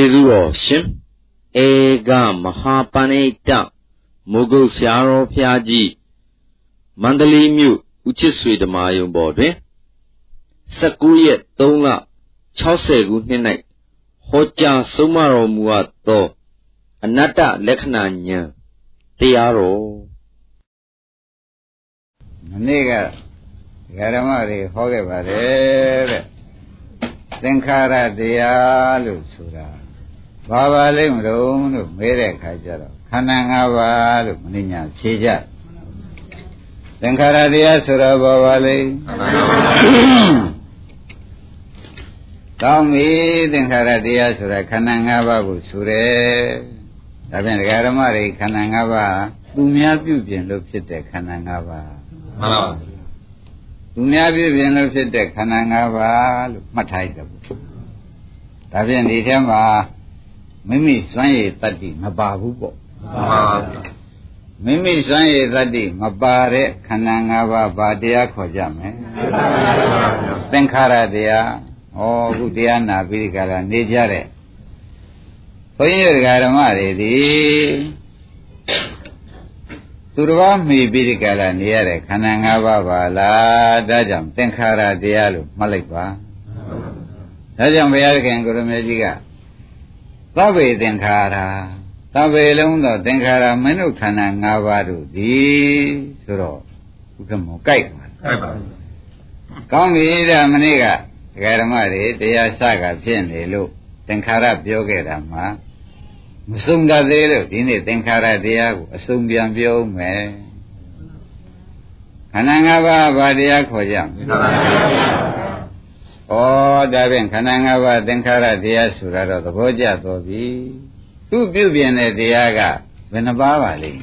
ေစုတော်ရှင်ဧကမဟာပဏိတမုဂုတ်ဆရာတော်ဖျားကြီးမန္တလေးမြို့ဦးချစ်ဆွေဓမ္မယုံပေါ်တွင်19ရက်3လ60ခုနှစ်၌ဟောကြားဆုံးမတော်မူအပ်သောအနတ္တလက္ခဏာဉာဏ်တရားတော်မနေ့ကဓမ္မတွေဟောခဲ့ပါတယ်တဲ့သင်္ခါရတရားလို့ဆိုတာ ဘာပါလိမ့်မလို့လို့မေးတဲ့အခါကျတော့ခန္ဓာ၅ပါးလို့မင်းညာဖြေကြသင်္ခါရတရားဆိုတော့ဘာပါလိမ့်ကောင်းပြီသင်္ခါရတရားဆိုတာခန္ဓာ၅ပါးကိုဆိုတယ်ဒါဖြင့်ဒကာဓမ္မတွေခန္ဓာ၅ပါးသူများပြုပြင်လို့ဖြစ်တဲ့ခန္ဓာ၅ပါးမှန်ပါပါသူများပြုပြင်လို့ဖြစ်တဲ့ခန္ဓာ၅ပါးလို့မှတ်ထားရတယ်ဒါဖြင့်ဒီထဲမှာ မိမိစွမ်းရည်တတ္တိမပါဘူးပေါ့မှန်ပါဗျာမိမိစွမ်းရည်တတ္တိမပါတဲ့ခန္ဓာ၅ပါးဘာတရားခေါ်ကြမလဲသင်္ခါရတရားဩအခုတရားနာပြီးကြတာနေကြတဲ့ဘုန်းကြီးတို့ဓမ္မတွေဒီသူတော်ဘာမိပြီးကြလာနေရတဲ့ခန္ဓာ၅ပါးပါလားဒါကြောင့်သင်္ခါရတရားလို့မှတ်လိုက်ပါဒါကြောင့်ဘုရားခင်ကိုရမေကြီးက သဗ္ဗေသင်္ခါရသဗ္ဗေလုံးသောသင်္ခါရမနုခန္ဓာ၅ပါးတို့သည်ဆိုတော့ဥက္ကမောကြိုက်ပါကြိုက်ပါကောင်းပြီဒါမနေ့ကဒကာဓမ္မတွေတရားစကဖြစ်နေလို့သင်္ခါရပြောခဲ့တာမှာမဆုံးတတ်သေးလို့ဒီနေ့သင်္ခါရတရားကိုအဆုံးပြန်ပြောမယ်ခန္ဓာ၅ပါးဘာတရားခေါ်ကြမလဲ ဩဒါဖြင့်ခန္ဓာ၅ပါးသင်္ခါရတရားဆိုတာတော့သဘောကျတော်ပြီသူပြုပြင်တဲ့တရားကဘယ်နှပါးပါလိမ့်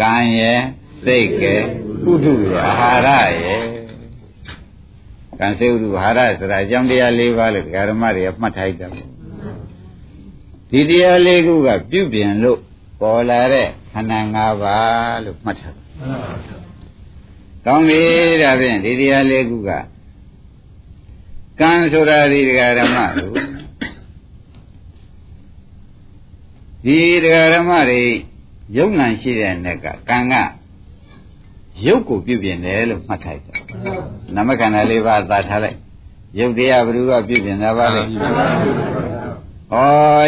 ကံရဲ့စိတ်ကဲဥဒုရဲ့အာဟာရရဲ့ကံစိတ်ဥဒုအာဟာရဆိုတာအကြောင်းတရား၄ပါးလို့ဓမ္မတွေမှတ်ထားကြတယ်ဒီတရားလေးခုကပြုပြင်လို့ပေါ်လာတဲ့ခန္ဓာ၅ပါးလို့မှတ်ထားတယ်ကောင်းပြီဒါဖြင့်ဒီတရားလေးခုက ကံဆိုတာဒီဒကာဓမ္မတို့ဒီဒကာဓမ္မတွေယုံ nant ရှိတဲ့နဲ့ကကံကရုပ်ကိုပြုပြင်တယ်လို့မှတ်ထားတယ်နမခန္ဓာလေးပါးသာထားလိုက်ရုပ်တရားဘ누구ကပြုပြင်တာပါလဲဩ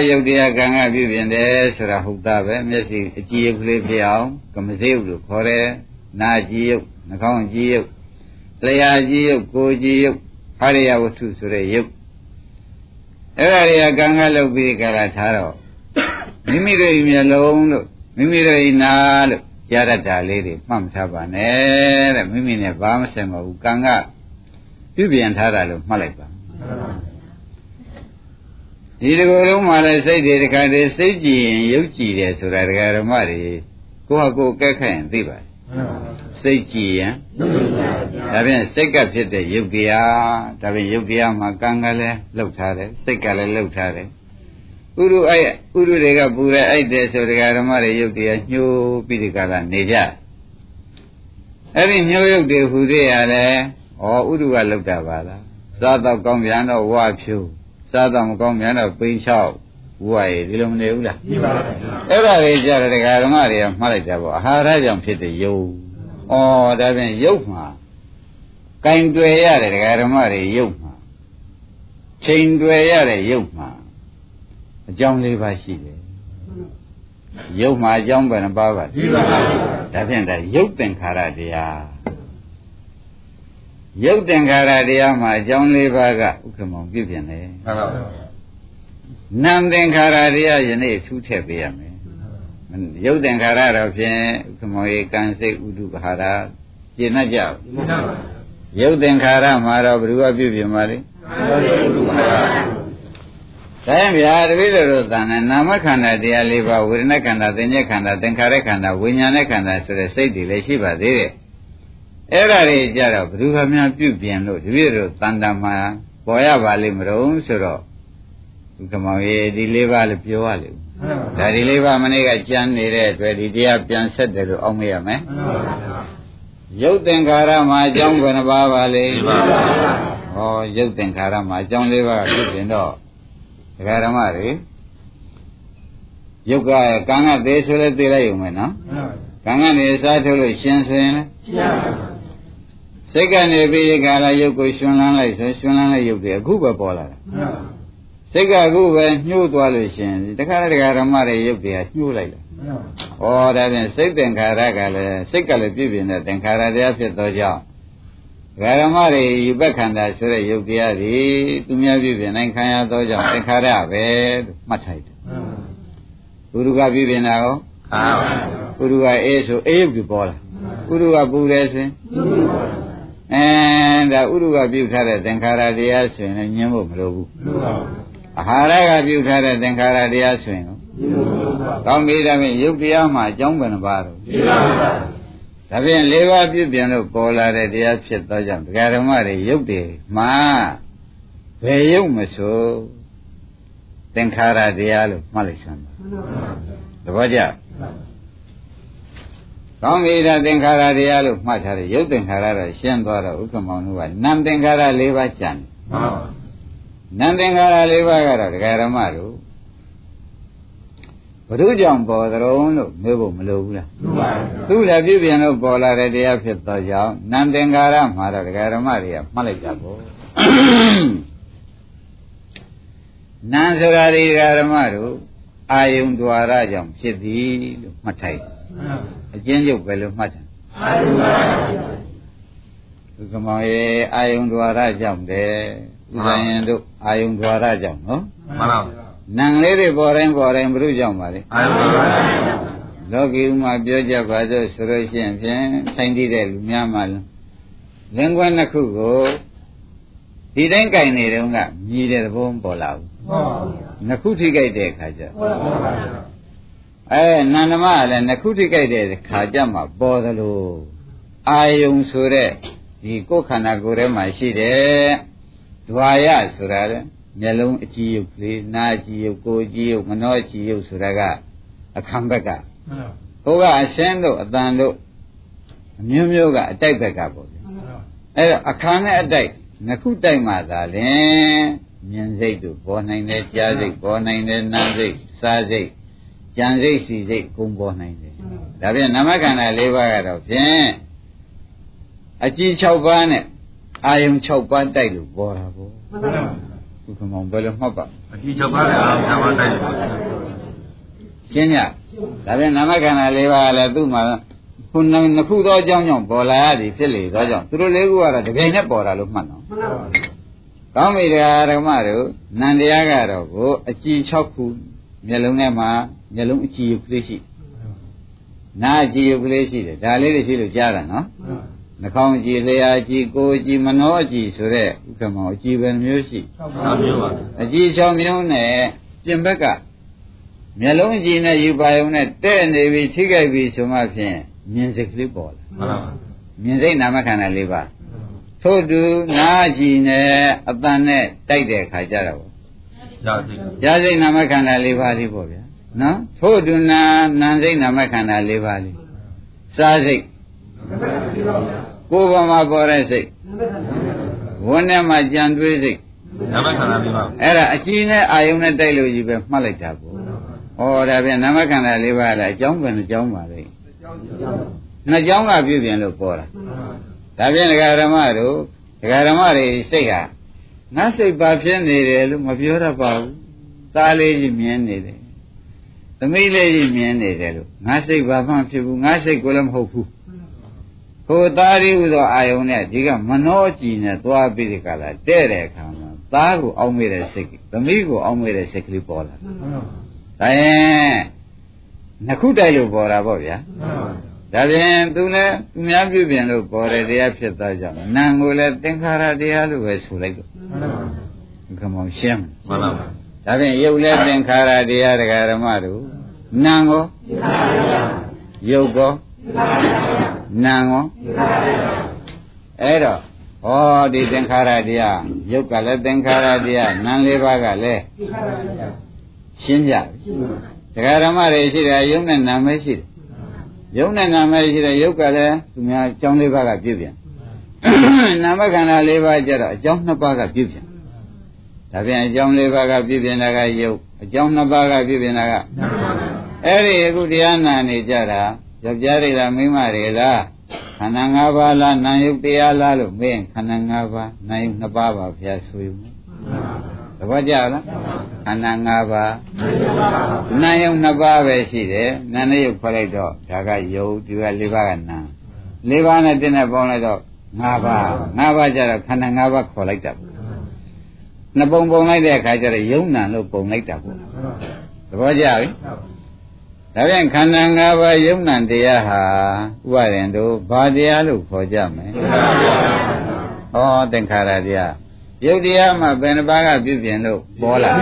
ရုပ်တရားကံကပြုပြင်တယ်ဆိုတာဟုတ်တာပဲမျက်စိအကြည့်ရုပ်ကလေးဖြစ်အောင်ကမစေုပ်လို့ခေါ်တယ်နာကြည့်ရုပ်နှာခေါင်းကြည့်ရုပ်လျှာကြည့်ရုပ်ကိုကြည့်ရုပ် အာရိယဝတ္ထုဆိုတဲ့ယုတ်အဲ့ဒါတွေကကံကလုပ်ပြီးကြတာထားတော့မိမိတို့မျက်လုံးလို့မိမိတို့နာလို့ကြားရတာလေးတွေမှတ်မထားပါနဲ့တဲ့မိမိနဲ့ဘာမှဆိုင်မဘူးကံကပြုပြင်ထားတာလို့မှတ်လိုက်ပါဒီတကူလုံးမှလည်းစိတ်တွေတခါတည်းစိတ်ကြည်ရင်ရုပ်ကြည်တယ်ဆိုတာဒကာဓမ္မတွေကိုယ့်ဟာကိုယ်ကဲခန့်ရင်သိပါတယ် စိတ်ကြည်ရင်ဒါဖြင့်စိတ်ကဖြစ်တဲ့ယုတ်တရားဒါဖြင့်ယုတ်တရားမှာကံကလည်းလှုပ်ထားတယ်စိတ်ကလည်းလှုပ်ထားတယ်ဥရုအဲ့ဥရုတွေကပူရဲအဲ့တဲ့ဆိုတရားဓမ္မတွေယုတ်တရားညှိုးပြီးဒီကလာနေကြအဲ့ဒီညှိုးယုတ်တွေဟူသေးရလဲဩဥရုကလှုပ်တာပါလားစားတော့ကောင်းပြန်တော့ဝါဖြူစားတော့မကောင်းပြန်တော့ပိန်ချောက်ဝါရေဒီလိုမနေဘူးလားမှန်ပါပါအဲ့ဒါတွေကြတဲ့ဒကာဓမ္မတွေကမှတ်လိုက်တာပေါ့အာဟာရကြောင့်ဖြစ်တဲ့ယုတ် ဩဒါဖြင့်ရုပ်မှာကင်တွယ်ရတဲ့ဒကာဓမ္မတွေရုပ်မှာချိန်တွယ်ရတဲ့ရုပ်မှာအကြောင်း၄ပါးရှိတယ်ရုပ်မှာအကြောင်းဘယ်နှပါးပါလဲဒါဖြင့်ဒါရုပ်သင်္ခါရတရားရုပ်သင်္ခါရတရားမှာအကြောင်း၄ပါးကဥက္ကမောင်ပြုပြင်တယ်မှန်ပါပါနာမ်သင်္ခါရတရားယနေ့ထူးထည့်ပေးရမယ် ရုပ်သင်္ခါရတော့ဖြင့်ခမောဧကံစိတ်ဥဒုဘာရပြင်းတတ်ကြရုပ်သင်္ခါရမှာတော့ဘယ်သူကပြုပြင်ပါလဲဒါရင်ဗျာတပည့်တော်တို့သံနဲ့နာမခန္ဓာတရား၄ပါးဝေဒနာခန္ဓာသင်္ညက်ခန္ဓာသင်္ခါရခန္ဓာဝိညာဉ်နဲ့ခန္ဓာဆိုတဲ့စိတ်တွေလည်းရှိပါသေးတယ်အဲ့ဒါတွေကြတော့ဘယ်သူကများပြုပြင်လို့တပည့်တော်တန်တမှာပေါ်ရပါလိမ့်မလို့ဆိုတော့ဒီကမောင်ရေဒီ၄ပါးလည်းပြောရလိမ့် ဒါဒီလေးပါမနေ့ကကြမ်းနေတဲ့အတွက်ဒီတရားပြန်ဆက်တယ်လို့အောက်မေ့ရမယ်ရုပ်သင်္ခါရမှာအကြောင်းဘယ်နှပါပါလဲဟောရုပ်သင်္ခါရမှာအကြောင်းလေးပါဖြစ်ရင်တော့ဒကာဓမ္မတွေယုတ်ကကံကသေးဆိုလဲသေးလိုက်ုံပဲနော်ကံကနေစားထုတ်လို့ရှင်ဆိုရင်လဲရှင်းပါပါစိတ်ကနေပြီးခါလာရုပ်ကိုရှင်လန်းလိုက်ဆိုရှင်လန်းလိုက်ရုပ်တွေအခုပဲပေါ်လာတာ စိတ်ကအခုပဲညှို့သွားလို့ရှင်တခါတခါဓမ္မတွေရုပ်တွေကညှို့လိုက်တယ်ဩဒါဖြင့်စိတ်သင်္ခါရကလည်းစိတ်ကလည်းပြည့်ပြည့်နဲ့သင်္ခါရတရားဖြစ်သောကြောင့်ဓမ္မတွေယူပက္ခန္တာဆိုတဲ့ရုပ်တရားတွေသူများပြည့်ပြည့်နိုင်ခံရသောကြောင့်သင်္ခါရပဲလို့မှတ်ထားတယ်ပုရုကပြည့်ပြည့်နာရောခါပါပုရုကအေးဆိုအေးရုပ်တွေပေါ်လာပုရုကပူတယ်ဆိုရင်အဲဒါဥရုကပြုတ်ထားတဲ့သင်္ခါရတရားဆိုရင်ညှင်းဖို့မလိုဘူး အာဟာရကပြုတ်ထားတဲ့သင်္ခါရတရားဆိုရင်ကောင်းပြီဒါဖြင့်ယုတ်တရားမှာအကြောင်းဘယ်နှပါတော့ဒါဖြင့်၄ပါးပြုပြင်လို့ပေါ်လာတဲ့တရားဖြစ်သောကြောင့်ဒကာဓမ္မတွေယုတ်တယ်မှာဘယ်ယုတ်မဆိုသင်္ခါရတရားလို့မှတ်လိုက်စမ်းပါသဘောကျကောင်းပြီဒါသင်္ခါရတရားလို့မှတ်ထားတယ်ရုပ်သင်္ခါရတော့ရှင်းသွားတော့ဥက္ကမောင်တို့ကနာမ်သင်္ခါရ၄ပါးကြံတယ်မှန်ပါပါ နာမ်သင်္ခါရ၄ပါးကတော့ဒကာရမတို့ဘုရုကြောင့်ပေါ်သရုံလို့မေးဖို့မလိုဘူးလားမှန်ပါဘူးသူလည်းပြည့်ပြန်လို့ပေါ်လာတဲ့တရားဖြစ်သောကြောင့်နာမ်သင်္ခါရမှာတော့ဒကာရမတွေကမှတ်လိုက်ကြပေါ့နာမ်ဆိုတာဒီဒကာရမတို့အာယုံ द्वार ကြောင့်ဖြစ်သည်လို့မှတ်ထိုက်တယ်အကျဉ်းချုပ်ပဲလို့မှတ်တယ်အာယုံ द्वार ဒုက္ကမောင်ရဲ့အာယုံ द्वार ကြောင့်တယ် ဥဇာယံတို့အာယုံ द्वार ကြောင့်နော်မှန်ပါဘူးနံလေးတွေပေါ်တိုင်းပေါ်တိုင်းဘုရုကြောင့်ပါလေအာယုံ द्वार လောကီဥမှာပြောကြပါစို့ဆိုလို့ရှိရင်ဖြင့်ဆိုင်တည်တဲ့လူများမှလင်းကွန်းနှစ်ခုကိုဒီတိုင်းကြိုင်နေတုန်းကမြည်တဲ့သဘောပေါ်လာဘူးမှန်ပါဘူးနှစ်ခုထိကြိုက်တဲ့အခါကျမှန်ပါဘူးအဲနန္ဒမကလည်းနှစ်ခုထိကြိုက်တဲ့ခါကြမှာပေါ်သလိုအာယုံဆိုတဲ့ဒီကိုယ်ခန္ဓာကိုယ်ထဲမှာရှိတဲ့ ဒွါယဆိုတာလေမျက်လုံးအကြည့်ရုပ်ကလေးနားအကြည့်ရုပ်ကိုယ်ကြည့်ရုပ်မနှောအကြည့်ရုပ်ဆိုတာကအခမ်းဘက်ကဟိုကအရှင်းတို့အတန်တို့အမျိုးမျိုးကအတိုက်ဘက်ကပေါ့ဗျအဲ့တော့အခမ်းနဲ့အတိုက်နှစ်ခုတိုက်မှသာလင်မြင်စိတ်တို့ပေါ်နိုင်တယ်ကြားစိတ်ပေါ်နိုင်တယ်နားစိတ်စားစိတ်ကြံစိတ်စီစိတ်ကုန်ပေါ်နိုင်တယ်ဒါပြန်နာမခန္ဓာ၄ပါးကတော့ဖြင့်အကြည့်6ပါးနဲ့ အာယုံ6ပါးတိုက်လို့ပေါ်တာပေါ့ဘုခမောင်ဘယ်လိုမှတ်ပါအကြည့်6ပါးနဲ့အာယုံ6ပါးတိုက်လို့ရှင်းညဒါပြန်နာမခန္ဓာ၄ပါးကလည်းသူ့မှာခုနှစ်ခုသောအကြောင်းကြောင့်ပေါ်လာရသည်ဖြစ်လေသောကြောင့်သူတို့လေးခုကတော့တပြိုင်နဲ့ပေါ်တာလို့မှတ်တော့မှန်ပါပါကောင်းပြီတရားဓမ္မတို့နန္တရားကတော့ကိုအကြည်6ခုမျက်လုံးထဲမှာမျက်လုံးအကြည်ရုပ်ကလေးရှိနားအကြည်ရုပ်ကလေးရှိတယ်ဒါလေးတွေရှိလို့ကြားတာနော် နှာခေါင်းအကြည်လျာအကြည်ကိုယ်အကြည်မနှောအကြည်ဆိုတဲ့ဥက္ကမောအကြည်ပဲမျိုးရှိ6မျိုးပါအကြည်6မျိုးနဲ့ပြင်ဘက်ကမျက်လုံးအကြည်နဲ့ယူပါယုံနဲ့တဲ့နေပြီထိခိုက်ပြီဆိုမှဖြင့်မြင်စိတ်ကလေးပေါ်လာမှန်ပါပါမြင်စိတ်နာမခန္ဓာလေးပါထို့တူနာကြည်နဲ့အတန်နဲ့တိုက်တဲ့ခါကြတော့ဇာစိတ်ဇာစိတ်နာမခန္ဓာ၄ပါးလေးပေါ့ဗျာနော်ထို့တူနာနာစိတ်နာမခန္ဓာ၄ပါးလေးစားစိတ် ကိုယ်ပေါ်မှာပေါ်တဲ့စိတ်ဝန်းထဲမှာကြံတွေးစိတ်နာမခန္ဓာ၄ပါးအဲ့ဒါအကြည်နဲ့အာယုံနဲ့တိုက်လို့ကြီးပဲမှတ်လိုက်တာပေါ့ဩော်ဒါပြန်နာမခန္ဓာ၄ပါးလည်းအကြောင်းပဲအကြောင်းပါလေနှစ်ကြောင်းကပြုပြင်လို့ပေါ်တာဒါပြန်ဒကာဓမ္မတို့ဒကာဓမ္မတွေစိတ်ဟာငါစိတ်ပါဖြစ်နေတယ်လို့မပြောတတ်ပါဘူးသားလေးကြီးမြင်နေတယ်သမီးလေးကြီးမြင်နေတယ်လို့ငါစိတ်ဘာမှဖြစ်ဘူးငါစိတ်ကိုလည်းမဟုတ်ဘူး ဟိုသားရီဟူသောအာယုံနဲ့ဒီကမနှောကြည်နဲ့သွားပြီးဒီကလာတဲ့တဲ့အခါမှာသားကိုအောင်းမေးတဲ့စိတ်သမီးကိုအောင်းမေးတဲ့စိတ်ကလေးပေါ်လာဒါရင်နှစ်ခုတိုက်လို့ပေါ်တာပေါ့ဗျာဒါပြင်သူလည်းသူများပြုပြင်လို့ပေါ်တဲ့တရားဖြစ်သွားကြောင်းနာမ်ကိုလည်းသင်္ခါရတရားလို့ပဲဆိုလိုက်တော့ခမောင်ရှင်းမှန်ပါပါဒါပြင်ရုပ်လည်းသင်္ခါရတရားတရားဓမ္မတို့နာမ်ကိုရုပ်ကို နာမ်ကိုအဲ့တော့ဟောဒီသင်္ခါရတရားရုပ်ကလည်းသင်္ခါရတရားနာမ်လေးပါးကလည်းရှင်းကြတရားဓမ္မတွေရှိတယ်ရုပ်နဲ့နာမ်ပဲရှိတယ်ယုံနဲ့နာမည်ရှိတဲ့ယုတ်ကလည်းသူများအကြောင်းလေးပါးကပြုပြန်နာမခန္ဓာလေးပါးကျတော့အကြောင်းနှစ်ပါးကပြုပြန်ဒါပြန်အကြောင်း၄ပါးကပြည့်ပြင်းတာကယုတ်အကြောင်း၂ပါးကပြည့်ပြင်းတာကအဲ့ဒီအခုတရားနာနေကြတာ ယောက်ျားတွေလားမိန်းမတွေလားခန္ဓာ၅ပါးလားနာယုတ်တရားလားလို့မေးရင်ခန္ဓာ၅ပါးနာယုတ်၂ပါးပါဘုရားဆိုယူသဘောကျလားခန္ဓာ၅ပါးနာယုတ်၂ပါးပဲရှိတယ်နာနဲ့ယုတ်ခေါ်လိုက်တော့ဒါကယုတ်ဒီက၄ပါးကနာ၄ပါးနဲ့တင်းနဲ့ပေါင်းလိုက်တော့၅ပါး၅ပါးကျတော့ခန္ဓာ၅ပါးခေါ်လိုက်တာနှစ်ပုံပုံလိုက်တဲ့အခါကျတော့ယုံနံလို့ပုံလိုက်တာပေါ့သဘောကျပြီ ဒါပြန်ခန္ဓာ၅ပါးယုံနံတရားဟာဥပါရင်တို့ဘာတရားလို့ခေါ်ကြမလဲဟောသင်္ခါရတရားယုတ်တရားမှာဘယ်နှပါးကပြုပြင်လို့ပေါ်လာ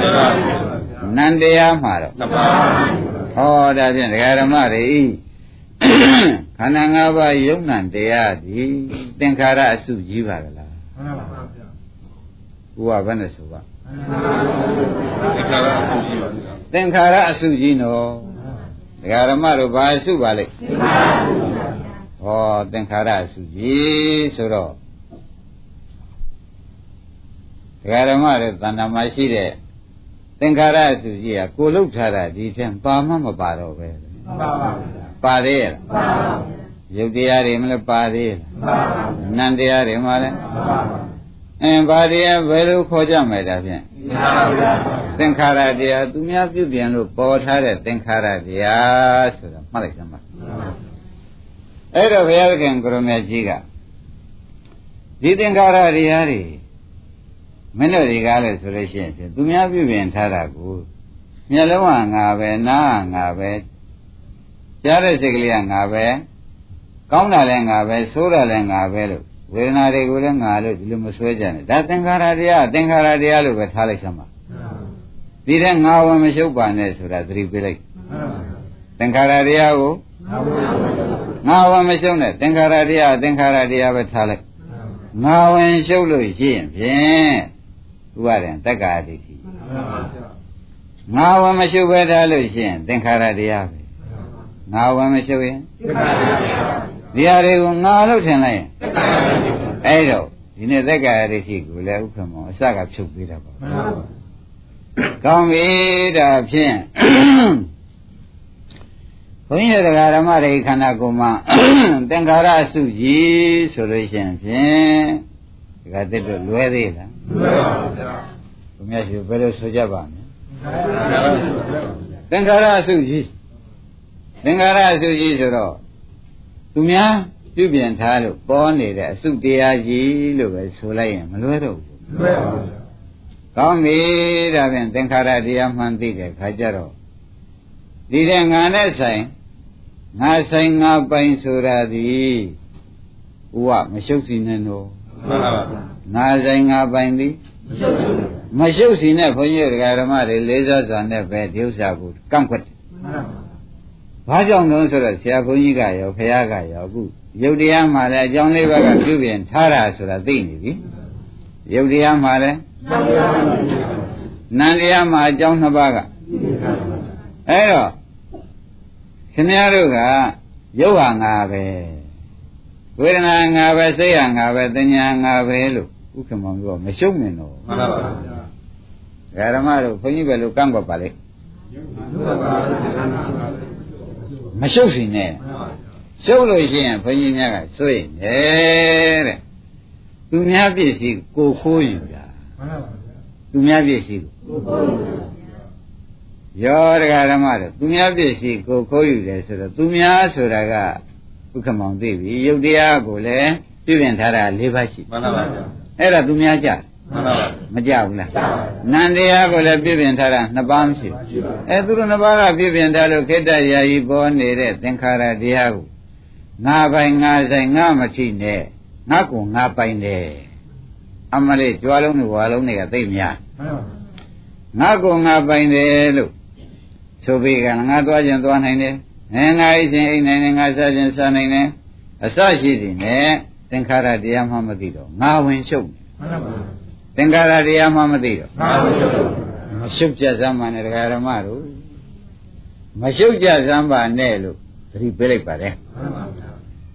နံတရားမှာတော့နှစ်ပါးဟောဒါဖြင့်ဒကာရမတွေခန္ဓာ၅ပါးယုံနံတရားဒီသင်္ခါရအစုကြီးပါကလားမှန်ပါပါဗျာဘုရားဘယ်နဲ့ဆိုပါသင်္ခါရအစုကြီးနော် ဒကာရမတို့ဘာအစုပါလိမ့်ဟောသင်္ခါရအစုကြီးဆိုတော့ဒကာရမတွေတဏ္ဍာမရှိတဲ့သင်္ခါရအစုကြီးကကိုလုတ်ထားတာဒီထက်ပါမှမပါတော့ပဲမှန်ပါပါပါသေးရဲ့မှန်ပါပါရုပ်တရားတွေမလဲပါသေးရဲ့မှန်ပါပါနံတရားတွေမလဲမှန်ပါပါအင်းဘာတရားဘယ်လိုခေါ်ကြမလဲဒါဖြင့် သင်္ခါရတရားသူများပြုပြင်လို့ပေါ်ထားတဲ့သင်္ခါရတရားဆိုတာမှတ်လိုက်စမ်းပါအဲ့တော့ဘုရားခင်ကိုရမကြီးကဒီသင်္ခါရတရားတွေမင်းတို့တွေကလည်းဆိုလို့ရှိရင်သူများပြုပြင်ထားတာကိုမျက်လုံးကငါပဲနားကငါပဲကြားတဲ့စိတ်ကလေးကငါပဲကောင်းတာလည်းငါပဲဆိုးတာလည်းငါပဲလို့ ဝေဒနာတွေကိုလည်းငါလို့ဒီလိုမဆွဲကြနဲ့ဒါသင်္ခါရတရားသင်္ခါရတရားလို့ပဲထားလိုက်စမ်းပါဒီတဲ့ငါဝမရှုပ်ပါနဲ့ဆိုတာသတိပေးလိုက်သင်္ခါရတရားကိုငါဝမရှုပ်နဲ့သင်္ခါရတရားသင်္ခါရတရားပဲထားလိုက်ငါဝင်ရှုပ်လို့ရှိရင်ဖြင့်ဥပါဒံတက္ကာဒိဋ္ဌိငါဝမရှုပ်ပဲထားလို့ရှိရင်သင်္ခါရတရားပဲငါဝမရှုပ်ရင်သင်္ခါရတရား ဒီဟာတွေကိုငါလို့ထင်လိုက်ရင်အဲ့တော့ဒီနေ့သက်္ကာရဒိဋ္ဌိကိုလည်းဥက္ကမောအစကဖြုတ်ပေးတာပါကောင်းပြီဒါဖြင့်ဘုန်းကြီးတရားဓမ္မတွေခန္ဓာကိုယ်မှာသင်္ခါရအစုကြီးဆိုလို့ရှိရင်ဖြင့်ဒီကတက်တော့လွဲသေးလားလွဲပါဗျာဘုရားရှင်ဘယ်လိုဆိုကြပါ့မလဲသင်္ခါရအစုကြီးသင်္ခါရအစုကြီးဆိုတော့ သူများပြုပြင်ထားလို့ပေါ်နေတဲ့အစုတရားကြီးလို့ပဲဆိုလိုက်ရင်မလွဲတော့ဘူးလွဲပါဘူးကောင်းပြီဒါဖြင့်သင်္ခါရတရားမှန်သိတဲ့ခါကျတော့ဒီတဲ့ငါနဲ့ဆိုင်ငါဆိုင်ငါပိုင်ဆိုတာဒီဥဝမရှုပ်စီနဲ့တော့မှန်ပါပါငါဆိုင်ငါပိုင်သည်မရှုပ်စီနဲ့ဘုန်းကြီးတရားဓမ္မတွေလေးစားစွာနဲ့ပဲဒီဥစ္စာကိုကန့်ကွက်တယ်မှန်ပါပါ ဘာကြောင့်လဲဆိုတော့ဆရာဘုန်းကြီးကရောဖះကရောအခုယုတ်တရားမှလည်းအကြောင်းလေးပါးကပြုပြင်ထားတာဆိုတာသိနေပြီယုတ်တရားမှလည်းနန္တရားမှအကြောင်းနှစ်ပါးကအဲ့တော့ခင်ဗျားတို့ကရုပ်ဟာငါပဲဝေဒနာငါပဲစိတ်ဟာငါပဲသညာငါပဲလို့ဥက္ကမောင်ပြောမရှုံးနေတော့မှန်ပါပါဗျာဓမ္မတို့ဘုန်းကြီးပဲလို့ကန့်ကွက်ပါလေ မရှုပ်စီနဲ့ရှုပ်လို့ရှိရင်ဘုန်းကြီးများကစိုးရင်တယ်တဲ့သူများပြည့်စည်ကိုခိုးယူတာမှန်ပါဗျာသူများပြည့်စည်ကိုခိုးယူရောတရားဓမ္မတို့သူများပြည့်စည်ကိုခိုးယူတယ်ဆိုတော့သူများဆိုတာကဥက္ကမောင်သိပြီယုတ်တရားကိုလည်းပြုပြင်ထားတာ၄ပါးရှိမှန်ပါဗျာအဲ့ဒါသူများကြမှန်ပါပါ မကြဘူးလားနန္တရားကိုလည်းပြည့်ပြင်ထားတာနှစ်ပါးမရှိဘူးအဲသူတို့နှစ်ပါးကပြည့်ပြင်ထားလို့ခိတ္တရာယီပေါ်နေတဲ့သင်္ခါရတရားကိုငါပိုင်ငါဆိုင်ငါမထိနဲ့ငါကိုငါပိုင်တယ်အမလေးကြွားလုံးတွေဝါလုံးတွေကသိများငါကိုငါပိုင်တယ်လို့ဆိုပြီးကငါသွားခြင်းသွားနိုင်တယ်အဲငါအိခြင်းအိနိုင်တယ်ငါစားခြင်းစားနိုင်တယ်အစရှိသည်နဲ့သင်္ခါရတရားမှမသိတော့ငါဝင်ရှုပ်မှန်ပါပါ သင်္ကာရတရားမှမသိတော့မရှုပ်ကြစမ်းပါနဲ့တရားဓမ္မတို့မရှုပ်ကြစမ်းပါနဲ့လို့သတိပေးလိုက်ပါတယ်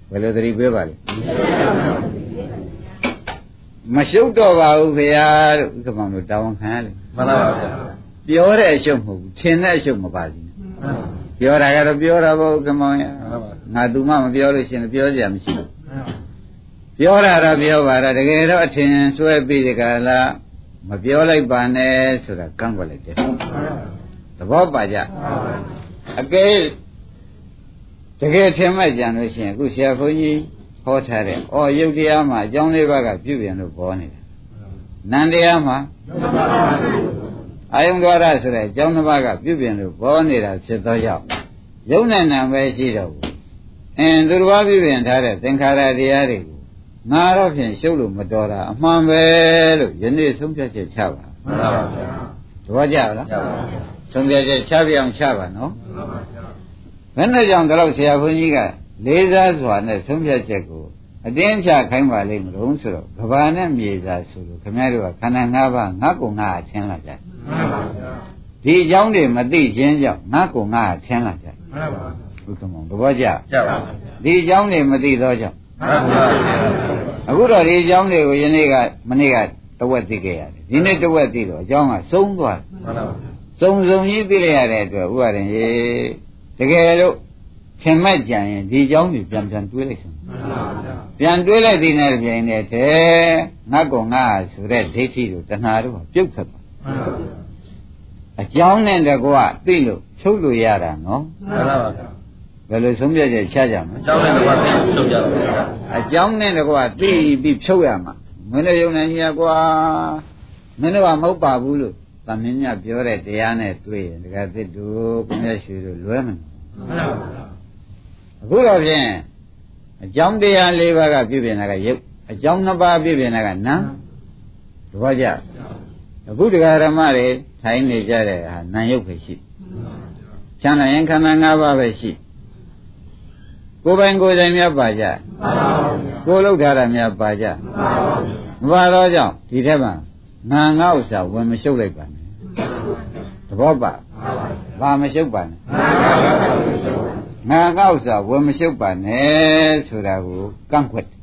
ဘယ်လိုသတိပေးပါလဲမရှုပ်တော့ပါဘူးခင်ဗျာလို့ဥက္ကမောင်တို့တာဝန်ခံရလိမ့်မှန်ပါပါဗျာပြောတဲ့အရှုပ်မဟုတ်ဘူးထင်တဲ့အရှုပ်မပါဘူးပြောတာကတော့ပြောတာပေါ့ဥက္ကမောင်ရမှန်ပါပါငါသူမှမပြောလို့ရှိရင်ပြောကြမရှိဘူး ပြောတာတော့ပြောပါတော့တကယ်တော့အထင်ဆွဲပြီးဒီကလာမပြောလိုက်ပါနဲ့ဆိုတာကန့်ကွက်လိုက်တယ်သဘောပါကြအကယ်တကယ်ထင်မှတ်ကြံလို့ရှိရင်အခုဆရာဘုန်းကြီးဟောထားတဲ့အော်ယုတ်တရားမှာအကြောင်းလေးပါးကပြုပြင်လို့ပေါ်နေတာနန္တရားမှာအာယုံဒွါရဆိုတဲ့အကြောင်းတစ်ပါးကပြုပြင်လို့ပေါ်နေတာဖြစ်သောကြောင့်ယုံနဲ့နာပဲရှိတော့ဘူးအင်းသူတော်ဘာပြုပြင်ထားတဲ့သင်္ခါရတရားတွေကို ငါတော့ဖြင့်ရှုပ်လို့မတော်တာအမှန်ပဲလို့ယနေ့ဆုံးဖြတ်ချက်ချပါမှန်ပါပါဗျာသဘောကျလားရပါပါဗျာဆုံးဖြတ်ချက်ချပြအောင်ချပါနော်မှန်ပါပါဗျာဘယ်နဲ့ကြောင့်ဒီလောက်ဆရာဘုန်းကြီးကလေးစားစွာနဲ့ဆုံးဖြတ်ချက်ကိုအတင်းချခိုင်းပါလိမ့်မလို့ဆိုတော့ကဘာနဲ့မြေစာဆိုလို့ခင်ဗျားတို့ကခန္ဓာ၅ပါးငါ့ကိုငါအထင်လာကြတယ်မှန်ပါဗျာဒီအကြောင်းတွေမသိခြင်းကြောင့်ငါ့ကိုငါအထင်လာကြတယ်မှန်ပါပါဘုက္ကမောင်သဘောကျကြပါပါဒီအကြောင်းတွေမသိသောကြောင့်မှန်ပါဗျာ အခုတော့ဒီအကြောင်းတွေကိုယနေ့ကမနေ့ကတဝက်သိခဲ့ရတယ်ဒီနေ့တဝက်သိတော့အကြောင်းကဆုံးသွားစုံစုံကြီးသိလိုက်ရတဲ့အတွက်ဥပါရင်ရေတကယ်လို့ခင်မက်ကြံရင်ဒီအကြောင်းတွေပြန်ပြန်တွေးလိုက်စမ်းပြန်တွေးလိုက်သေးတဲ့ပြင်တဲ့ထဲငါကောငါဆိုတဲ့ဒိဋ္ဌိတို့တဏှာတို့ပြုတ်ဖက်ပါအကြောင်းနဲ့တကွသိလို့ချုပ်လို့ရတာနော်မှန်ပါပါ ဘယ်လိုဆုံးဖြတ်ချက်ချကြမလဲအကြောင်းနဲ့တော့သိချုပ်ကြပါဗျာအကြောင်းနဲ့တကွသိပြီးဖြုတ်ရမှာမင်းတို့ယုံနေကြီးကွာမင်းတို့ကမဟုတ်ပါဘူးလို့သမင်းမြတ်ပြောတဲ့တရားနဲ့တွေ့ရင်တကယ်သစ်တို့ကိုမြတ်ရွှေတို့လွဲမနေမှန်ပါဗျာအခုတော့ဖြင့်အကြောင်းတရား၄ပါးကပြုပြင်တာကယုတ်အကြောင်း၅ပါးပြုပြင်တာကနာတပည့်ကြအခုတရားဓမ္မတွေထိုင်နေကြတဲ့ဟာနာယုတ်ပဲရှိချမ်းသာရင်ခန္ဓာ၅ပါးပဲရှိ ကိုယ်ပိုင်ကိုယ်တိုင်များပါကြကိုယ်လောက်ထားတာများပါကြမပါတော့ကြောင့်ဒီထက်မှငါငါဥစ္စာဝင်မရှုပ်လိုက်ပါနဲ့သဘောပါဘာမရှုပ်ပါနဲ့ငါငါဥစ္စာဝင်မရှုပ်ပါနဲ့ဆိုတာကိုကန့်ကွက်တယ်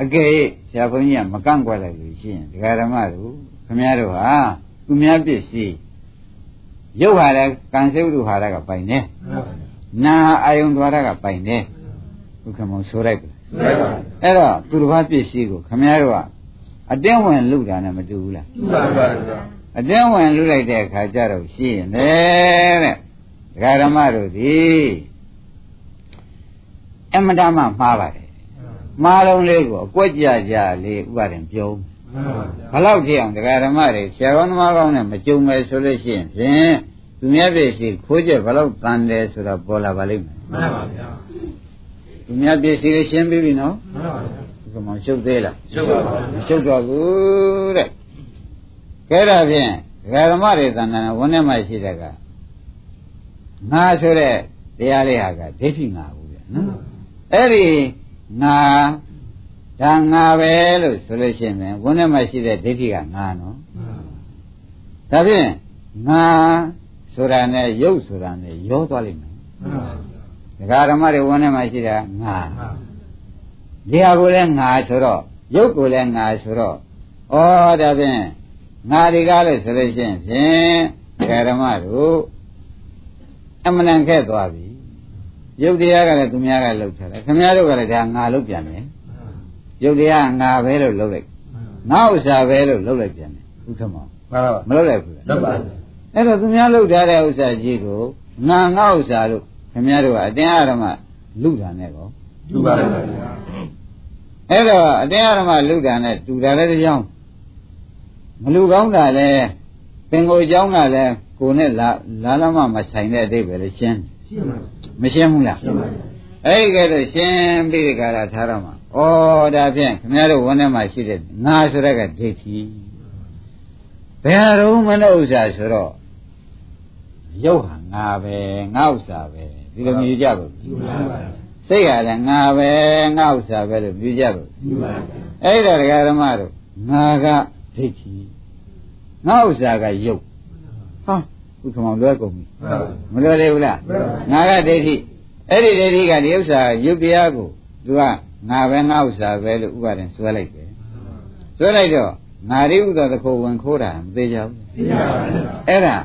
အကယ်၍ဆရာဘုန်းကြီးကမကန့်ကွက်လိုက်လို့ရှိရင်ဒကာဓမ္မတို့ခမည်းတော်ဟာသူများပစ္စည်းရုပ်ဟာလည်းကံစိတ်လူဟာရကပိုင်နေ နာအာယုံဒွါရကပိုင်နေဘုခမောဆိုလိုက်ပြီအဲ့တော့သူတစ်ပါးပစ္စည်းကိုခမည်းတော်ကအတင်းဝင်လူတာနဲ့မတူဘူးလားမှန်ပါဗျာအတင်းဝင်လူလိုက်တဲ့အခါကျတော့ရှိရင်လေတဲ့ဒကာဓမ္မတို့ဒီအမတမမှားပါတယ်မှားလုံးလေးကိုအကွက်ကြကြလေးဥပါရင်ပြောဦးဘလောက်ကြည့်အောင်ဒကာဓမ္မတွေဆရာကောင်းသမားကောင်းနဲ့မကြုံမယ်ဆိုလို့ရှိရင်ဖြင့် သူများပြည့်စီခိုးချက်ဘလောက်တန်တယ်ဆိုတော့ပေါ်လာပါလိမ့်မယ်မှန်ပါဗျာသူများပြည့်စီလေးရှင်းပြီးပြီနော်မှန်ပါဗျာဒီကမောင်ရှုပ်သေးလားချုပ်ပါပါမရှုပ်တော့ဘူးတဲ့ကဲဒါဖြင့်ဒကာဓမ္မတွေတန်တန်ဝန်ထဲမှာရှိတဲ့ကငါဆိုတဲ့တရားလေးဟာကဒိဋ္ဌိငါဘူးဗျနော်အဲ့ဒီငါဒါငါပဲလို့ဆိုလို့ရှိရင်ဝန်ထဲမှာရှိတဲ့ဒိဋ္ဌိကငါနော်ဒါဖြင့်ငါ ဆိုတာနဲ့ရုပ်ဆိုတာနဲ့ရောသွားလိမ့်မယ်ဒကာဓမ္မတွေဝန်ထဲမှာရှိတာငါဒီဟာကိုလည်းငါဆိုတော့ရုပ်ကိုလည်းငါဆိုတော့ဩဒါဖြင့်ငါဒီကားလို့ဆိုလို့ရှိရင်ဖြင့်ဓမ္မတို့အမှန်တန်ခဲ့သွားပြီရုပ်တရားကလည်းသူများကလှုပ်ထားတယ်ခင်ဗျားတို့ကလည်းဒါငါလှုပ်ပြန်တယ်ရုပ်တရားငါပဲလို့လှုပ်လိုက်ငါဥစ္စာပဲလို့လှုပ်လိုက်ပြန်တယ်ဥထမောမှန်ပါပါမလှုပ်လိုက်ဘူးလားလက်ပါ အဲ့တော့သူများလှုပ်ထားတဲ့ဥစ္စာကြီးကိုငါငါဥစ္စာလို့ခင်ဗျားတို့ကအတင်းအဓမ္မလူတာနဲ့ကောလူပါပါဗျာအဲ့တော့အတင်းအဓမ္မလူတာနဲ့တူတာလည်းတရားမလူကောင်းတာလည်းပင်ကိုအကြောင်းကလည်းကိုနဲ့လာလာလာမမဆိုင်တဲ့အတိတ်ပဲလေရှင်းရှင်းပါမရှင်းဘူးလားရှင်းပါအဲ့ဒီကဲတော့ရှင်းပြီးဒီကရာထားတော့မှာဩဒါဖြင့်ခင်ဗျားတို့ဝန်ထဲမှာရှိတဲ့ငါဆိုတဲ့ကဒိဋ္ဌိ ဘယ်တော့မလို့ဥစ္စာဆိုတော့ရုပ်ဟာငါပဲငါဥစ္စာပဲဒီလိုမြည်ကြပါဘူးလူပါပါစိတ်ကလည်းငါပဲငါဥစ္စာပဲလို့မြည်ကြပါဘူးလူပါအဲ့ဒါဒကာဓမ္မတို့ငါကဒိဋ္ဌိငါဥစ္စာကယုတ်ဟာဘုခမောင်လွဲကုန်ပြီမှန်ပါမလွယ်သေးဘူးလားငါကဒိဋ္ဌိအဲ့ဒီဒိဋ္ဌိကဒီဥစ္စာယုတ်တရားကိုသူကငါပဲငါဥစ္စာပဲလို့ဥပါဒင်ဆွဲလိုက်တယ်ဆွဲလိုက်တော့ ငါရိဥသောတခုဝင်ခိုးတာမသေးကြဘူးသိပါပါဗျာအဲ့ဒါ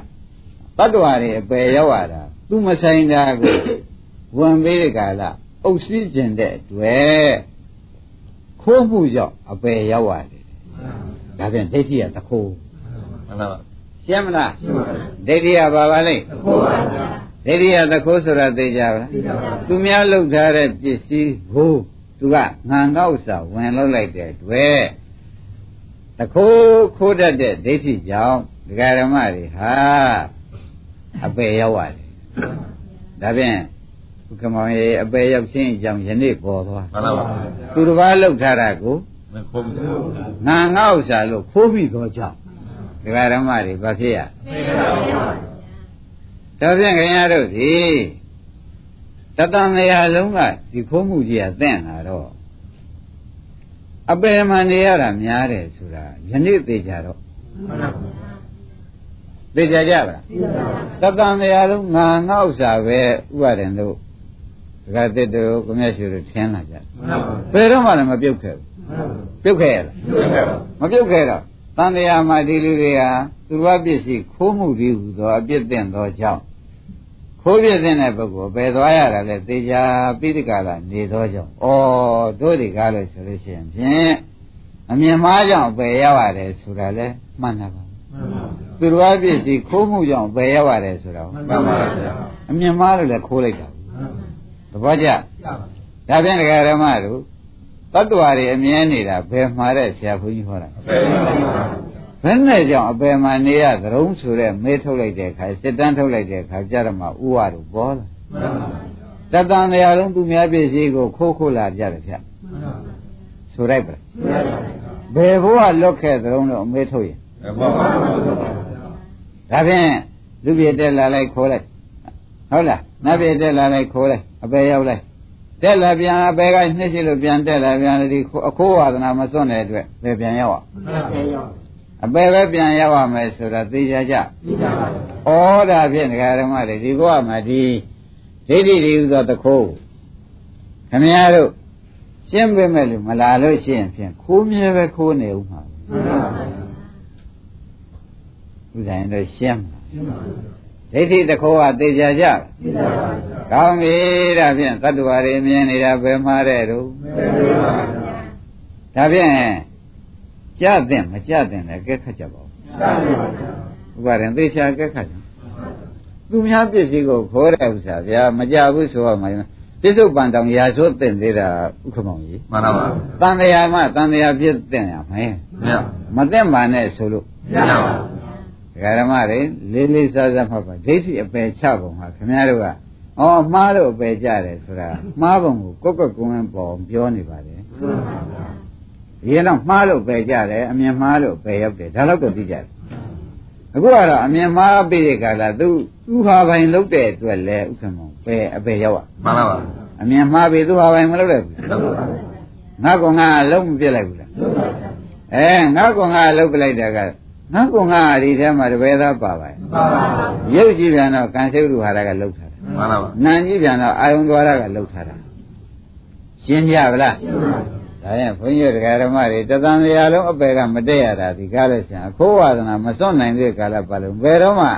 တတ္တဝါတွေအပယ်ရောက်ရတာသူမဆိုင်တာကိုဝင်ပေးတဲ့ကာလအုပ်စည်းကျင်တဲ့အတွက်ခိုးမှုကြောင့်အပယ်ရောက်ရတယ်ဒါပြန်ဒိဋ္ဌိကတခုမှန်ပါပါရှင်းမလားသိပါပါဒိဋ္ဌိကဘာပါလဲသဘောပါဗျာဒိဋ္ဌိကတခုဆိုတာသိကြပါလားသိပါပါသူများလှုပ်ထားတဲ့ပစ္စည်းကိုသူကငံငေါ့စာဝင်လောက်လိုက်တဲ့အတွက် တခိုးခိုးတတ်တဲ့ဒိဋ္ဌိကြောင့်ဒကာရမတွေဟာအပယ်ရောက်ရတယ်ဒါဖြင့်ဘုကမောင်ရေအပယ်ရောက်ခြင်းအကြောင်းယနေ့ပေါ်သွားမှန်ပါပါသူတစ်ပါးလှုပ်ထားတာကိုမခုံးဘူးငံငေါ့စာလို့ခိုးပြီးတော့ကြောင့်ဒကာရမတွေဘာဖြစ်ရသိပါပါဗျာဒါဖြင့်ခင်ဗျားတို့ဒီတတန်နေရာလုံးကဒီခိုးမှုကြီးကတင့်လာတော့ အပယ်မှန်နေရတာများတယ်ဆိုတာယနေ့သိကြတော့မှန်ပါပါသိကြကြပါလားသိပါပါတတန်နေရာလုံးငါငေါ့စာပဲဥပါဒင်တို့ဒကာတစ်တို့ကိုမြတ်ရှိတို့ထင်းလာကြတယ်မှန်ပါပါဘယ်တော့မှလည်းမပြုတ်ခဲ့ဘူးမှန်ပါပါပြုတ်ခဲ့ရလားသိပါပါမပြုတ်ခဲ့တော့တန်တရားမှာဒီလူတွေဟာသူတော်ပစ္စည်းခိုးမှုတွေဟူသောအပြစ်တင်သောကြောင့် ခိုးပြစ်တဲ့ပုဂ္ဂိုလ်ပဲသွားရတာလေသေချာပိဋကလာနေသောကြောင့်ဩတို့ဒီကားလို့ဆိုလို့ရှိရင်ဖြင့်အမြင်မှားကြောင့်ပဲရောက်ရတယ်ဆိုတာလဲမှန်တာပါမှန်ပါပါသူတော်ပစ္စည်းခိုးမှုကြောင့်ပဲရောက်ရတယ်ဆိုတာမှန်ပါပါဗျာအမြင်မှားလို့လည်းခိုးလိုက်တာမှန်ပါသဘောကျပါဒါဖြင့်ဒကာရမတို့တတ္တဝါတွေအမြင်နေတာဘယ်မှာတဲ့ဆရာဘုန်းကြီးဟောတာသိပါပါဗျာ ဘယ်နဲ့ကြောင့်အပယ်မှာနေရသရုံးဆိုတဲ့မေးထုတ်လိုက်တဲ့အခါစစ်တန်းထုတ်လိုက်တဲ့အခါကြတော့မှဥဝါတို့ပေါ်လာမှန်ပါပါတတန်တရားလုံးသူများပြည့်စည်ကိုခိုးခိုးလာကြတယ်ဗျမှန်ပါပါဆိုလိုက်ပါသိပါပါဘယ်ဘဝလွတ်ခဲ့သရုံးတော့အမေးထုတ်ရင်မှန်ပါပါဗျာဒါဖြင့်လူပြည့်တက်လာလိုက်ခိုးလိုက်ဟုတ်လားနတ်ပြည့်တက်လာလိုက်ခိုးလိုက်အပယ်ရောက်လိုက်တက်လာပြန်အပယ်ကနှစ်ရှိလို့ပြန်တက်လာပြန်ဒီအခိုးဝါဒနာမစွန့်တဲ့အတွက်ပဲပြန်ရောက်အောင်မှန်ပါဗျာ အပယ်ပဲပြန်ရောက်ရမယ်ဆိုတာသိကြကြသိပါပါဗျာဩဒါဖြင့်ဒကာဓမ္မတွေဒီဘဝမှာဒီဒိဋ္ဌိတွေဥသောတခိုးခမည်းတော်ရှင်းပေးမဲ့လို့မလာလို့ရှိရင်ဖြင့်ခိုးမြဲပဲခိုးနေဦးမှာမှန်ပါပါဥစ္စာရင်တော့ရှင်းမှာရှင်းပါပါဒိဋ္ဌိတခိုးကသိကြကြသိပါပါဗျာကောင်းပြီဒါဖြင့်တတ္တဝါတွေမြင်နေတာဘယ်မှာတဲ့တို့သိပါပါဗျာဒါဖြင့် ကြတဲ့မကြတဲ့လည်းကဲခတ်ကြပါဦးသာပါဗျာဥပါရင်သေချာကဲခတ်ကြသူများပစ္စည်းကိုခိုးတဲ့ဥစ္စာဗျာမကြဘူးဆိုရမှာပြစ္ဆုတ်ပန်တောင်ရာဇဝတ်တင်သေးတာဥက္ကမောင်ကြီးမှန်ပါပါတန်တရားမှတန်တရားဖြစ်တင်ရမယ်မရမသိမှန်နဲ့ဆိုလို့ရပါပါဒကာဓမ္မတွေလေးလေးစားစားမှတ်ပါဒိဋ္ဌိအပယ်ချပုံဟာခင်ဗျားတို့ကအော်မှားလို့အပယ်ကြတယ်ဆိုတာမှားပုံကိုကိုယ့်ကွယ်ကုန်းပေါ်ပြောနေပါတယ် ဒီတော့မှားလို့ပယ်ကြတယ်အမြင်မှားလို့ပယ်ရောက်တယ်ဒါတော့တော့သိကြတယ်အခုကတော့အမြင်မှားပြီးတဲ့ကာလသူသူဟာပိုင်လုပ်တဲ့အတွက်လဲဥက္ကမောပယ်အပယ်ရောက်မှန်ပါပါအမြင်မှားပြီးသူဟာပိုင်မလုပ်တဲ့ဘူးလုပ်ပါငါကောင်ကလုံးမပြစ်လိုက်ဘူးလားအဲငါကောင်ကလုတ်ပလိုက်တာကငါကောင်ကဒီထဲမှာတပည့်သားပါပါရဲ့ပါပါရုပ်ကြည့်ပြန်တော့ကံစိတ်လူဟာရကလုတ်ထားတာမှန်ပါပါနာကြည့်ပြန်တော့အာယုံသွားရကလုတ်ထားတာရှင်းကြဗလားရှင်းပါပါ ဒါရင်ဘုန်းကြီးတို့ဓမ္မတွေတသံတရားလုံးအပယ်ကမတက်ရတာဒီကားလို့ရှင်အခိုးဝါဒနာမစွန့်နိုင်တဲ့ကာလပတ်လုံးဘယ်တော့မှ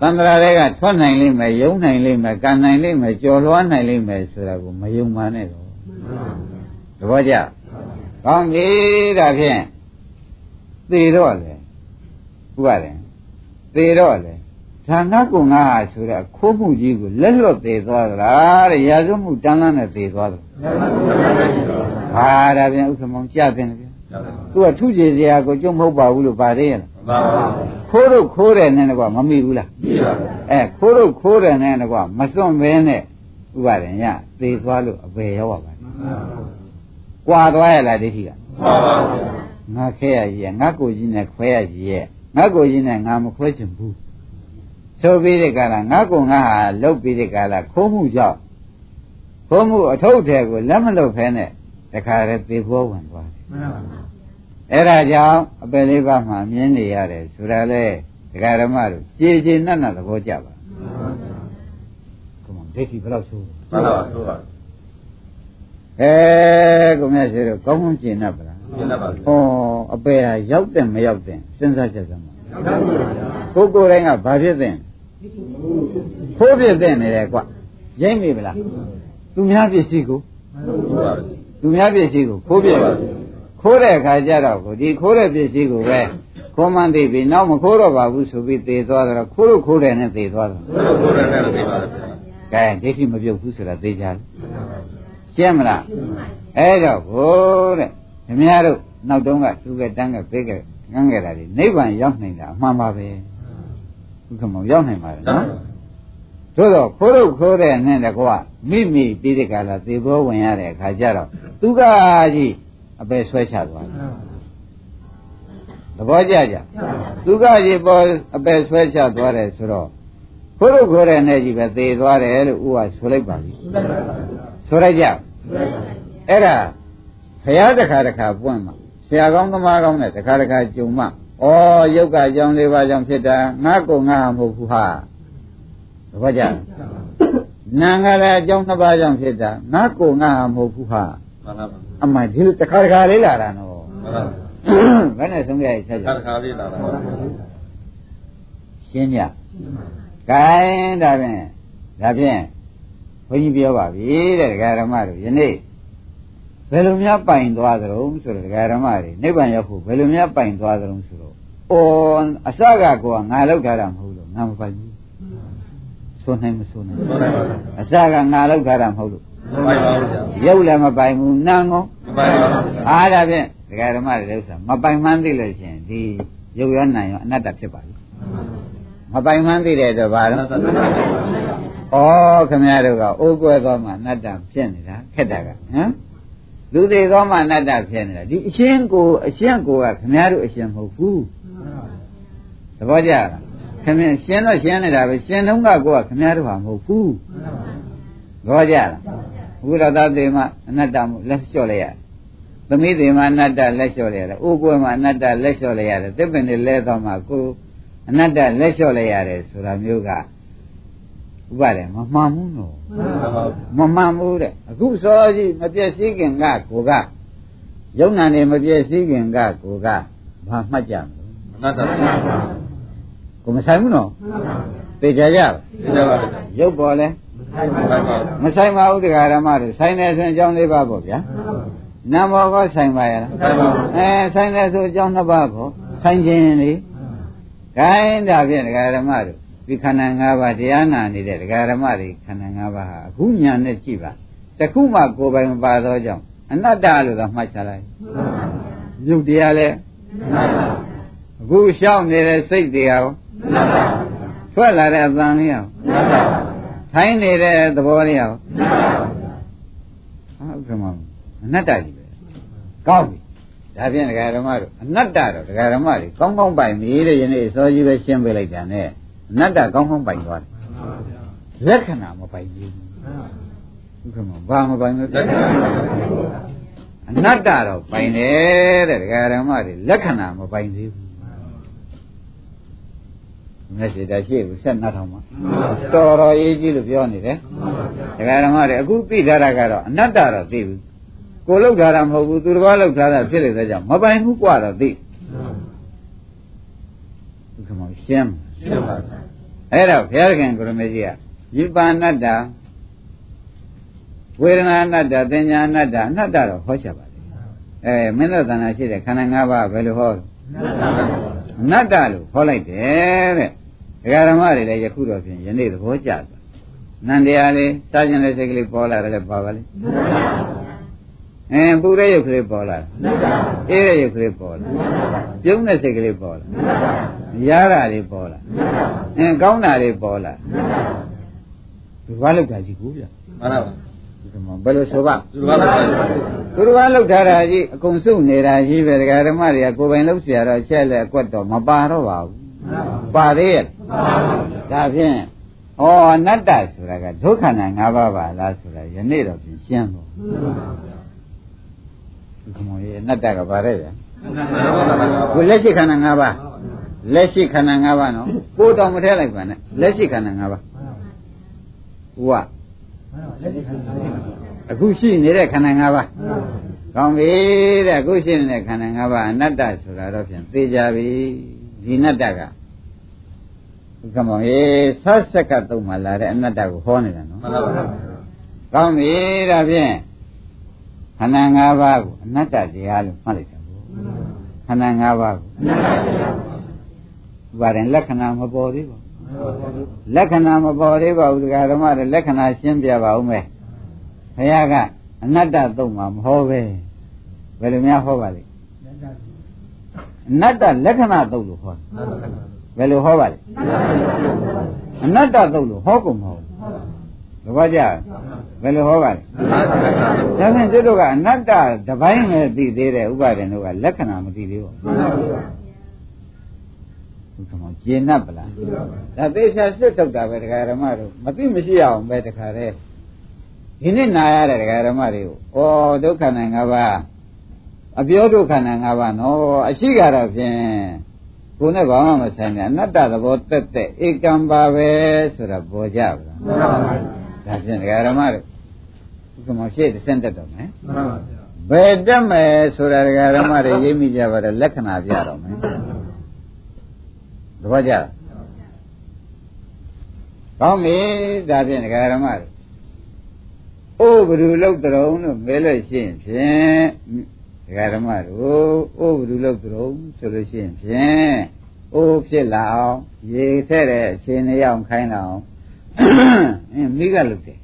သံဃာတွေကထွက်နိုင်လိမ့်မယ်ယုံနိုင်လိမ့်မယ်ကံနိုင်လိမ့်မယ်ကြော်လွှားနိုင်လိမ့်မယ်ဆိုတာကိုမယုံမှန်းနဲ့တော့သဘောကျကောင်းပြီဒါဖြင့်သေတော့လေဥပါရင်သေတော့လေ ဌာနကုငါဟာဆိုတဲ့ခိုးမှုကြီးကိုလက်လွတ်သေးသွားသလားတဲ့ရာဇဝမှုတန်းလန်းနဲ့သေသွားတယ်ဟာဒါဖြင့်ဥက္ကမောင်ကြတယ်ဗျာသူကထုကြည်စရာကိုကြုံမဟုတ်ပါဘူးလို့ပါသေးရဲ့လားမှန်ပါပါခိုးတော့ခိုးတယ်နဲ့ကွာမမိဘူးလားပြီးပါပါအဲခိုးတော့ခိုးတယ်နဲ့ကွာမစွန့်ဘဲနဲ့ဥပါရင်ရသေသွားလို့အပေရောက်ပါပါကွာသွားရလားဒိဋ္ဌိကပါပါငါခဲရကြီးရဲ့ငါကိုကြီးနဲ့ခွဲရကြီးရဲ့ငါကိုကြီးနဲ့ငါမခွဲချင်ဘူး ဆိုပြီးတဲ့ကလာငါကိုငါဟာလုတ်ပြီးတဲ့ကလာခိုးမှုကြောင့်ခိုးမှုအထုပ်ထဲကိုလက်မလုတ်ဖဲနဲ့တခါတည်းသေဘောဝင်သွားတယ်မှန်ပါပါအဲ့ဒါကြောင့်အပယ်လေးပါးမှာမြင်နေရတယ်ဆိုတာလေဒကာဓမ္မတို့ကြည်ကြည်နတ်နတ်သဘောကြပါကမ္ဘာဒိဋ္ဌိဘယ်လောက်ဆိုးမှန်ပါပါဆိုပါအဲကိုမြတ်ရှိတို့ကောင်းကောင်းကျင့်တတ်ပါလားမှကျင့်တတ်ပါဗျာဩအပေဟာရောက်တယ်မရောက်တယ်စဉ်းစားချက်စမ်းပါရောက်ပါဘူးဗျာကိုယ်ကိုယ်တိုင်းကဘာဖြစ်တဲ့ ဖိုးဖြစ်တဲ့နေတယ်ကွရိမ့်ပြီဗလားသူများပစ္စည်းကိုဟုတ်ပါဗျာသူများပစ္စည်းကိုခိုးပြစ်ခိုးတဲ့အခါကျတော့ကိုဒီခိုးတဲ့ပစ္စည်းကိုပဲခိုးမှန်းသိပြီနောက်မခိုးတော့ပါဘူးဆိုပြီးသေသွားတော့ခိုးလို့ခိုးတယ်နဲ့သေသွားတယ်ဘယ်လိုကိုယ်တိုင်နဲ့သိပါလဲဗျာကဲဒိဋ္ဌိမပြုတ်ဘူးဆိုတာသိကြတယ်ရှင်းမလားအဲ့တော့ဘိုးတဲ့ခင်ဗျားတို့နောက်တုန်းကသူကတန်းကပေးခဲ့ကန်းခဲ့တာဒီနိဗ္ဗာန်ရောက်နိုင်တာအမှန်ပါပဲ ဘုခမောရောက်နိုင်ပါတယ်နော်သို့တော့ခိုးလို့ခိုးတဲ့နဲ့တကွာမိမိပြီးတဲ့ကလာသေဘောဝင်ရတဲ့အခါကျတော့သူကကြီးအပယ်ဆွဲချသွားတယ်သဘောကျကြသူကကြီးပေါ်အပယ်ဆွဲချသွားတယ်ဆိုတော့ခိုးလို့ခိုးတဲ့နဲ့ကြီးပဲသေသွားတယ်လို့ဥကဆိုလိုက်ပါပြီဆိုလိုက်ကြအဲ့ဒါဘုရားတခါတခါပွင့်မှာဆရာကောင်းသမားကောင်းနဲ့တခါတခါကြုံမှာ ဩယုတ်ကအကြောင်းလေးပါးကြောင့်ဖြစ်တာငါကောငါမဟုတ်ဘူးဟာသဘောကျနာငါလည်းအကြောင်းနှစ်ပါးကြောင့်ဖြစ်တာငါကောငါမဟုတ်ဘူးဟာမှန်ပါဗျာအမှန်ဒီလိုတခါတခါလေးလာတာနော်မှန်ပါဗျာဘယ်နဲ့ဆုံးရချက်ခါချက်တစ်ခါလေးလာတာပါဗျာရှင်းကြ။ကိုင်းဒါဖြင့်ဒါဖြင့်ဘုန်းကြီးပြောပါပြီတဲ့ဒကာရမတို့ယနေ့ဘယ်လိုများပိုင်သွားသလဲဆိုတော့ဒကာရမတွေနိဗ္ဗာန်ရောက်ဖို့ဘယ်လိုများပိုင်သွားသလဲဆိုတော့ အော်အစကကောငါလောက်ထားတာမဟုတ်လို့ငါမပိုင်ဘူးဆိုနိုင်မဆိုနိုင်မှန်ပါဗျာအစကငါလောက်ထားတာမဟုတ်လို့မပိုင်ပါဘူးဗျာရုပ်လည်းမပိုင်ဘူးနာမ်ကောမပိုင်ပါဘူးဗျာအားဒါဖြင့်ဒကာရမတွေဥစ္စာမပိုင်မှန်းသိလို့ရှိရင်ဒီရုပ်ရောနာမ်ရောအနတ္တဖြစ်ပါလိမ့်မပိုင်မှန်းသိတဲ့အတွက်ဘာလို့ဩခင်ဗျားတို့ကအိုးကွဲသွားမှအနတ္တဖြစ်နေတာခက်တာကဟမ်လူသေးသွားမှအနတ္တဖြစ်နေတာဒီအရှင်းကိုအရှင်းကိုကခင်ဗျားတို့အရှင်းမဟုတ်ဘူး သဘောကျလားခင်ဗျာရှင်းတော့ရှင်းနေတာပဲရှင်းတော့ကကိုကခင်ဗျားတို့ဟာမဟုတ်ဘူးသဘောကျလားဘုရားသာသေးမှအနတ္တမို့လက်လျှော့လိုက်ရတယ်သမီးသေးမှအနတ္တလက်လျှော့လိုက်ရတယ်အိုးကွဲမှအနတ္တလက်လျှော့လိုက်ရတယ်သစ်ပင်တွေလဲသွားမှကိုအနတ္တလက်လျှော့လိုက်ရတယ်ဆိုတာမျိုးကဥပါတယ်မမှန်ဘူးနော်မှန်ပါဘူးမမှန်ဘူးတဲ့အခုစောကြီးမပြည့်စည်ခင်ကကိုကယုံနာနေမပြည့်စည်ခင်ကကိုကဘာမှတ်ကြမလို့အနတ္တပါဗျာ ကိုမဆိုင်ဘူးနော်သိကြကြပါသိကြပါဗျာရုပ်ပေါ်လဲမပိုင်ပါဘူးမဆိုင်ပါဘူးတရားဓမ္မတွေဆိုင်တယ်ဆိုရင်အကြောင်းလေးပါပေါ့ဗျာနာမောကဆိုင်ပါရဲ့လားဆိုင်ပါဘူးအဲဆိုင်တယ်ဆိုအကြောင်းနှစ်ပါးပေါ့ဆိုင်ခြင်းလေခိုင်းတာဖြင့်တရားဓမ္မတွေဒီခန္ဓာ၅ပါးတရားနာနေတဲ့တရားဓမ္မတွေခန္ဓာ၅ပါးဟာအခုညာနဲ့ကြည့်ပါတခုမှကိုယ်ပိုင်မပါသောကြောင့်အနတ္တလို့သာမှတ်ချလိုက်ရုပ်တရားလဲအခုရှောက်နေတဲ့စိတ်တရားရော ထွက်လာတဲ့အသံလေးရောထိုင်းနေတဲ့သဘောလေးရောဟုတ်ကဲ့မအနတ္တကြီးပဲကောင်းပြီဒါဖြင့်ဒကာဓမ္မတို့အနတ္တတော့ဒကာဓမ္မတွေကောင်းကောင်းပိုင်ပြီတဲ့ယနေ့အစောကြီးပဲရှင်းပေးလိုက်တာနဲ့အနတ္တကောင်းကောင်းပိုင်သွားတယ်လက္ခဏာမပိုင်ဘူးဟုတ်ကဲ့မဘာမပိုင်ဘူးအနတ္တတော့ပိုင်တယ်တဲ့ဒကာဓမ္မတွေလက္ခဏာမပိုင်သေးဘူး မျက်စိတရှိဘူးဆက်နှတ်ထောင်မှာတော်တော်ရေးကြည့်လို့ပြောနေတယ်ဒကာဓမ္မတွေအခုသိထားတာကတော့အနတ္တတော့သိဘူးကိုယ်လောက်ထားတာမဟုတ်ဘူးသူတစ်ပါးလောက်ထားတာဖြစ်နေတဲ့ကြောင့်မပိုင်ဘူးกว่าတော့သိဟုတ်ကဲ့မရှင်း ရှင်းပါဗျာ အဲ့တော့ဘုရားခင်ကိုရမေကြီးကယိပါဏတ္တဝေဒနာအနတ္တသင်ညာအနတ္တအနတ္တတော့ဟောချပါလေအဲမင်းတို့သဏ္ဍာန်ရှိတဲ့ခန္ဓာ၅ပါးဘယ်လိုဟော အနတ္တလို့ဟောလိုက်တယ်တဲ့ဒကာဓမ္မတွေလည်းယခုတော့ဖြင့်ယနေ့သဘောကျသွားနန္တရားလေးစားခြင်းတဲ့စိတ်ကလေးပေါ်လာတယ်လည်းပါပါလေအဲပူတဲ့ရုပ်ကလေးပေါ်လာတယ်အေးတဲ့ရုပ်ကလေးပေါ်လာပြုံးတဲ့စိတ်ကလေးပေါ်လာရတာလေးပေါ်လာအင်းကောင်းတာလေးပေါ်လာဒီဘာလောက်တာကြီးကိုဗျမှန်ပါပါဒီမှာ ဘယ်လိုဆိုပါ သူတော်ဘာလို့လဲ သူတော်ဘာလောက်ထားတာကြီးအကုန်စုနေတာကြီးပဲဒကာဓမ္မတွေကကိုယ်ပိုင်လောက်เสียတော့ချက်လက်အကွက်တော့မပါတော့ပါဘူးပါသေးရဲ့ဒါဖြင့်ဩအနတ္တဆိုတာကဒုက္ခနာ၅ပါးပါလားဆိုတာယနေ့တော့ပြင်ရှင်းတော့ဒီမောရဲ့အနတ္တကဘာလဲဗျကိုလက်ရှိခန္ဓာ၅ပါးလက်ရှိခန္ဓာ၅ပါးနော်ကိုယ်တော်မထဲလိုက်ပါနဲ့လက်ရှိခန္ဓာ၅ပါးဟိုက အခုရှိနေတဲ့ခန္ဓာ၅ပါးကောင်းပြီတဲ့အခုရှိနေတဲ့ခန္ဓာ၅ပါးအနတ္တဆိုတာတော့ဖြင့်သိကြပြီဒီအနတ္တကဥက္ကမောင်ရေဆက်ဆက်ကသုံးမှလာတဲ့အနတ္တကိုဟောနေတာနော်မှန်ပါပါကောင်းပြီဒါဖြင့်ခန္ဓာ၅ပါးကိုအနတ္တတရားလို့မှတ်လိုက်တာကိုခန္ဓာ၅ပါးကိုဥပါရင်လက္ခဏာမပေါ်သေးပါဘူး လက္ခဏာမပေါ်သေးပါဘူးဒကာဓမ္မတွေလက္ခဏာရှင်းပြပါဦးမယ်ဘုရားကအနတ္တသုံးမှာမဟောပဲဘယ်လိုများဟောပါလိမ့်အနတ္တလက္ခဏာသုံးလို့ဟောတယ်ဘယ်လိုဟောပါလိမ့်အနတ္တသုံးလို့ဟောကုန်မဟုတ်ဘူးတပည့်ကြဘယ်လိုဟောပါလိမ့်ဒါဖြင့်သူတို့ကအနတ္တတပိုင်းပဲသိသေးတယ်ဥပါဒင်တို့ကလက္ခဏာမသိသေးဘူးဘုရား ကျေနပ်ပလားဒါသေချာစစ်ထုတ်တာပဲတရားဓမ္မတို့မသိမရှိအောင်ပဲတခါတည်းဒီနေ့နာရတဲ့တရားဓမ္မတွေကိုဩဒုက္ခနဲ့ငါးပါးအပြောဒုက္ခနဲ့ငါးပါးနော်အရှိကတော့ဖြင့်ကိုယ်နဲ့ဘာမှမဆိုင်တဲ့အနတ္တသဘောတက်တဲ့ဧကံပါပဲဆိုတာပေါ်ကြပါလားဒါဖြင့်တရားဓမ္မတို့ဥက္ကမရှိတစ်ဆင့်တက်တော့မယ်မှန်ပါဗျာဘယ်တက်မယ်ဆိုတာတရားဓမ္မတွေရေးမိကြပါတော့လက္ခဏာပြတော့မယ် သဘောကျလားကောင်းပြီဒါဖြင့်တရားဓမ္မတွေအိုးဘ누구လောက်တုံးလို့မဲလို့ရှိရင်ဖြင့်ဒကာဓမ္မတို့အိုးဘ누구လောက်တုံးဆိုလို့ရှိရင်ဖြင့်အိုးဖြစ်လာအောင်ရေထက်တဲ့အခြေအနေအောင်ခိုင်းလာအောင်အင်းမိကလုပ်တယ်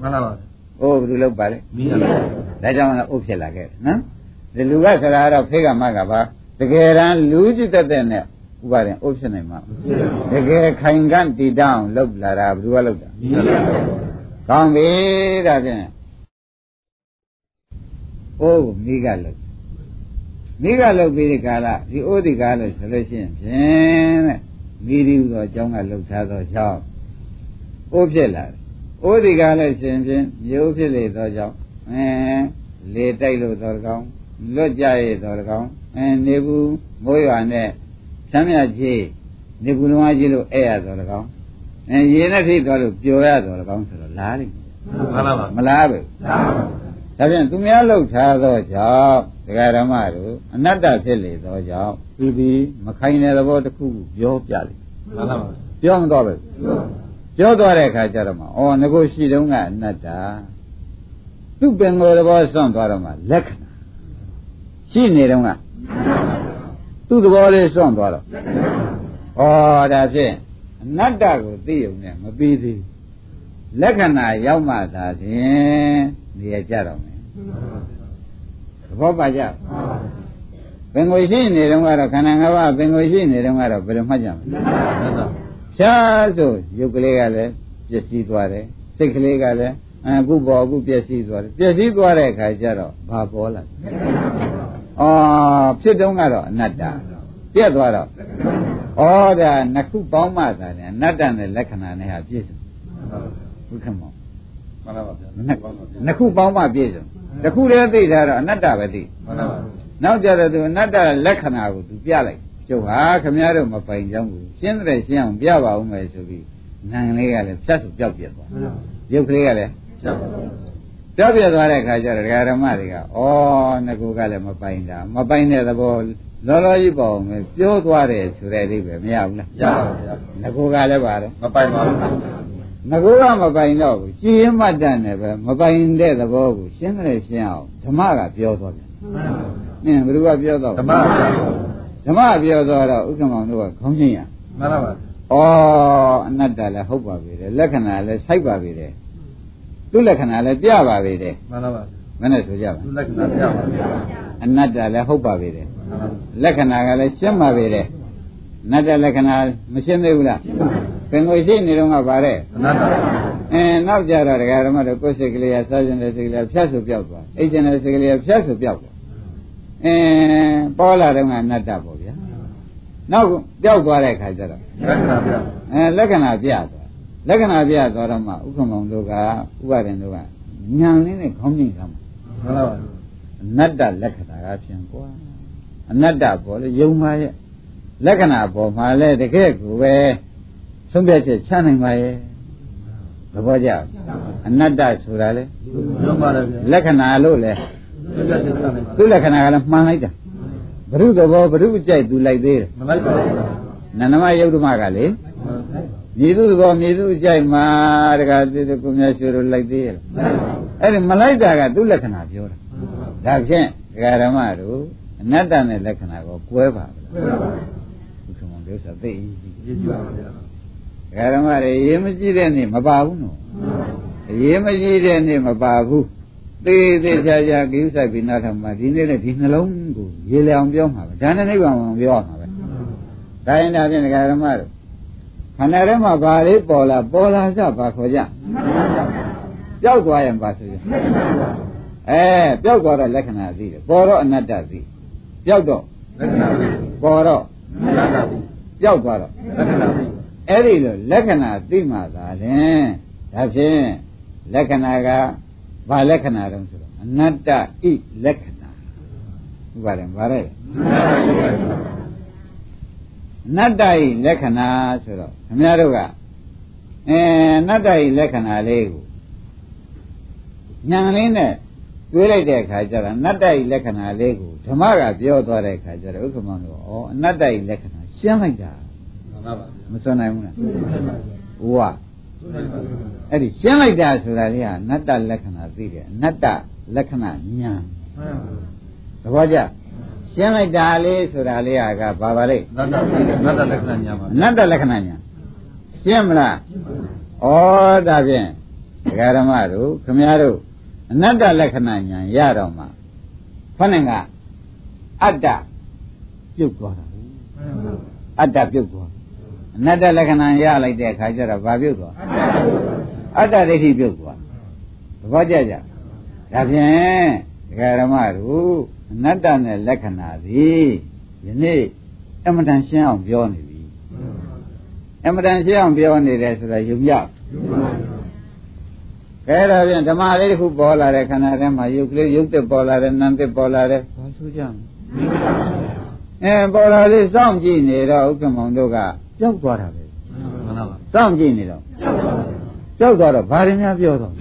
မှန်ပါပါ အိုးဘ누구လောက်ပါလဲ မိရပါ ဒါကြောင့်လည်းအိုးဖြစ်လာခဲ့တယ်နော်ဒီလူကဆိုတာကတော့ဖေးကမကပါတကယ်တမ်းလူကြည့်တတ်တဲ့နဲ့ ဥပါရင်အိုးဖြစ်နိုင်မှာတကယ်ခိုင်ကန့်တည်တောင်းလောက်လာတာဘယ်သူကလောက်တာမိရပါကောင်းပြီဒါဖြင့်အိုးကိုမိကလောက်မိကလောက်ပြီးဒီကာလဒီအိုးဒီကားလို့ဆိုလို့ရှိရင်ဖြင့်တဲ့မိဒီဟုသောအကြောင်းကလှုပ်ထားသောကြောင့်အိုးဖြစ်လာတယ်အိုးဒီကားလို့ရှိရင်ဖြင့်မျိုးဖြစ်လေသောကြောင့်အဲလေတိုက်လို့သောကောင်းလွတ်ကြရသောကောင်းအဲနေဘူးမိုးရွာနဲ့ ဆမ်းမြကြီးနေဘူးလုံးအကြီးလို့အဲ့ရသောကောင်းအဲရေနဲ့ထိသွားလို့ပျော်ရသောကောင်းဆိုတော့လားလိမ့်မယ်မှန်ပါပါမလားပဲဒါပြန်သူများလှုပ်ထားသောကြောင့်ဒကာဓမ္မတို့အနတ္တဖြစ်လေသောကြောင့်သူဒီမခိုင်တဲ့သဘောတစ်ခုခုပြောပြလိမ့်မှန်ပါပါပြောမတော့ပဲပြောသွားတဲ့အခါကျတော့မှဩငကိုရှိတုန်းကအနတ္တသူ့ပင်ကိုယ်သဘောစွန့်သွားတော့မှလက္ခဏာရှိနေတုန်းက သူ့သဘောလေးစွန့်သွားတော့ဩဒါဖြင့်အနတ္တကိုသိုံနဲ့မပြီးသေးဘူးလက္ခဏာရောက်မှသာဖြင့်နေရကြတော့မယ်သဘောပါကြပင်ကိုယ်ရှိနေတုန်းကတော့ခန္ဓာ၅ပါးပင်ကိုယ်ရှိနေတုန်းကတော့ဘယ်လိုမှတ်ကြမလဲမှန်ပါဖြားဆိုရုပ်ကလေးကလည်းပျက်စီးသွားတယ်စိတ်ကလေးကလည်းအခုပေါ်အခုပျက်စီးသွားတယ်ပျက်စီးသွားတဲ့အခါကျတော့ဘာပေါ်လာလဲ အော်ဖြစ်တုန်းကတော့အနတ္တပြက်သွားတော့ဩဒါနှစ်ခုပေါင်းမှသာတယ်အနတ္တနဲ့လက္ခဏာနဲ့ဟာပြည့်စုံဘုခမောမှန်ပါပါဗျာနှစ်နှစ်ခုပေါင်းမှပြည့်စုံတစ်ခုတည်းသိတာတော့အနတ္တပဲသိမှန်ပါပါနောက်ကြတော့သူအနတ္တလက္ခဏာကိုသူပြလိုက်ကျုပ်ဟာခမည်းတော်မပိုင်ကြောင်းကိုရှင်းတယ်ရှင်းအောင်ပြပါဦးမယ်ဆိုပြီးနန်လေးကလည်းဖြတ်ဆိုပြောက်ပြက်သွားရုပ်ကလေးကလည်းရှော က်ပါပြောက်ပြက်သွားတဲ့ခါကျတော့ဒကာဓမ္မတွေကဩငကူကလည်းမပိုင်တာမပိုင်တဲ့သဘောလောလောကြီးပေါ့မယ်ပြောသွားတယ်ဆိုတဲ့အဓိပ္ပာယ်မရဘူးလားရပါဗျာငကူကလည်းပါတော့မပိုင်ပါဘူးငကူကမပိုင်တော့ဘူးကြည်ရင်မှတ်တတ်တယ်ပဲမပိုင်တဲ့သဘောကိုရှင်းတယ်ရှင်းအောင်ဓမ္မကပြောသွားတယ်နင်းဘယ်သူကပြောတော့ဓမ္မဗျာဓမ္မပြောသွားတော့ဥက္ကမောင်တို့ကခေါင်းချင်းရမှန်ပါပါဩအနတ္တလည်းဟုတ်ပါပြီတယ်လက္ခဏာလည်းစိုက်ပါပြီတယ် သူ့လက္ခဏာလည်းပြပါပြီတယ်မှန်ပါပါမနဲ့ဆိုကြပါသူလက္ခဏာပြပါဗျာအနတ္တလည်းဟုတ်ပါပြီတယ်မှန်ပါပါလက္ခဏာကလည်းရှင်းပါပြီတယ်အနတ္တလက္ခဏာမရှင်းသေးဘူးလားပင်ကိုရှိနေတော့ကပါတဲ့အနတ္တအဲနောက်ကြတော့ဒကာဓမ္မတို့ကိုယ်စိတ်ကလေးကစားကျင်တဲ့စိတ်ကလေးဖြတ်ဆိုပြောက်သွားအိတ်ကျင်တဲ့စိတ်ကလေးကဖြတ်ဆိုပြောက်သွားအဲပေါ်လာတော့ကအနတ္တပေါ့ဗျာနောက်ပြောက်သွားတဲ့ခါကျတော့လက္ခဏာပြအဲလက္ခဏာပြသွား လက္ခဏာပြသွားတော့မှဥက္ကမောင်တို့ကဥပါရင်တို့ကညံလေးနဲ့ခေါင်းကြီးကမ်းမှန်ပါပါအနတ္တလက္ခဏာကဖြင့်ကွာအနတ္တပေါ်လေယုံပါရဲ့လက္ခဏာပေါ်မှာလဲတကယ်ကိုပဲဆုံးဖြတ်ချက်ချနိုင်ပါရဲ့သဘောကျအနတ္တဆိုတာလေရုံးပါလေဗျာလက္ခဏာလို့လေစိတ်ကစိတ်စားနေပါသူ့လက္ခဏာကလည်းမှန်လိုက်တာဘုရုသဘောဘုရုအကြိုက်သူလိုက်သေးတယ်မလိုက်ပါဘူးနန္ဒမယုတ်ဓမ္မကလေ မြေသူသဘောမြေသူအကြိုက်မှာတခါသူကိုမြတ်ရွှေတို့လိုက်သေးရဲ့အဲ့ဒီမလိုက်တာကသူ့လက္ခဏာပြောတာဒါဖြင့်ဒကာဓမ္မတို့အနတ္တနဲ့လက္ခဏာကိုကွဲပါဘူးဘုရားမောင်တို့ဆိုသိကြီးရေးကြည့်ပါဗျာဒကာဓမ္မတွေရေးမကြည့်တဲ့နေ့မပါဘူးနော်ရေးမကြည့်တဲ့နေ့မပါဘူးသေးသေးချာချာကိစ္စပြီးနားထောင်မှာဒီနေ့နဲ့ဒီနှလုံးကိုရေလျောင်ပြောမှာပဲဒါနဲ့နိဗ္ဗာန်ကိုပြောမှာပဲဒါရင်ဒါဖြင့်ဒကာဓမ္မတို့ ခန္ဓာထဲမှာဘာလေးပေါ်လာပေါ်လာစဘာခေါ်ကြပျောက်သွားရင်ဘာဆိုကြအဲပျောက်သွားတဲ့လက္ခဏာသိတယ်ပေါ်တော့အနတ္တသိပျောက်တော့လက္ခဏာပြီးပေါ်တော့လက္ခဏာပြီးပျောက်သွားတော့လက္ခဏာပြီးအဲ့ဒီလိုလက္ခဏာသိမှသာလေဒါဖြင့်လက္ခဏာကဘာလက္ခဏာတုံးဆိုတော့အနတ္တဣလက္ခဏာဥပါတယ်ဗါရဲအ နတ္တဣလက္ခဏာဆိုတော့ခင်ဗျားတို့ကအဲအနတ္တဣလက္ခဏာလေးကိုညာလေးနဲ့တွေးလိုက်တဲ့အခါကျတော့အနတ္တဣလက္ခဏာလေးကိုဓမ္မကပြောသွားတဲ့အခါကျတော့ဥက္ကမတို့ဩအနတ္တဣလက္ခဏာရှင်းလိုက်တာမှန်ပါပါမစွန့်နိုင်ဘူးလားဝါမှန်ပါပါအဲ့ဒီရှင်းလိုက်တာဆိုတာလေးဟာအနတ္တလက္ခဏာသိတယ်အနတ္တလက္ခဏာညာသဘောကျ ရှင်းလိုက်တာလေးဆိုတာလေးဟာကဘာပါလဲနတ္တနတ္တလက္ခဏာညာပါအနတ္တလက္ခဏာညာရှင်းမလားဩဒါဖြင့်ဒကာဓမ္မတို့ခမည်းတော်အနတ္တလက္ခဏာညာရတော့မှခொနဲ့ကအတ္တပြုတ်သွားတာအတ္တပြုတ်သွားအနတ္တလက္ခဏာရလိုက်တဲ့အခါကျတော့ဘာပြုတ်သွားအတ္တဒိဋ္ဌိပြုတ်သွားသဘောကျကြဒါဖြင့်ဒကာရမတို့ အနတ္တနဲ့လက္ခဏာသည်ယနေ့အမတန်ရှင်းအောင်ပြောနေပြီအမတန်ရှင်းအောင်ပြောနေတယ်ဆိုတာယုံကြကဲဒါဖြင့်ဓမ္မလေးတစ်ခုပေါ်လာတဲ့ခန္ဓာထဲမှာယုတ်ကလေးယုတ်တက်ပေါ်လာတယ်နံတက်ပေါ်လာတယ်ဘာဆိုကြမလဲအဲပေါ်လာလေးစောင့်ကြည့်နေတော့ဥက္ကမောင်တို့ကကြောက်သွားတာပဲမှန်ပါပါစောင့်ကြည့်နေတော့ကြောက်သွားတော့ဘာရင်းများပြောတော့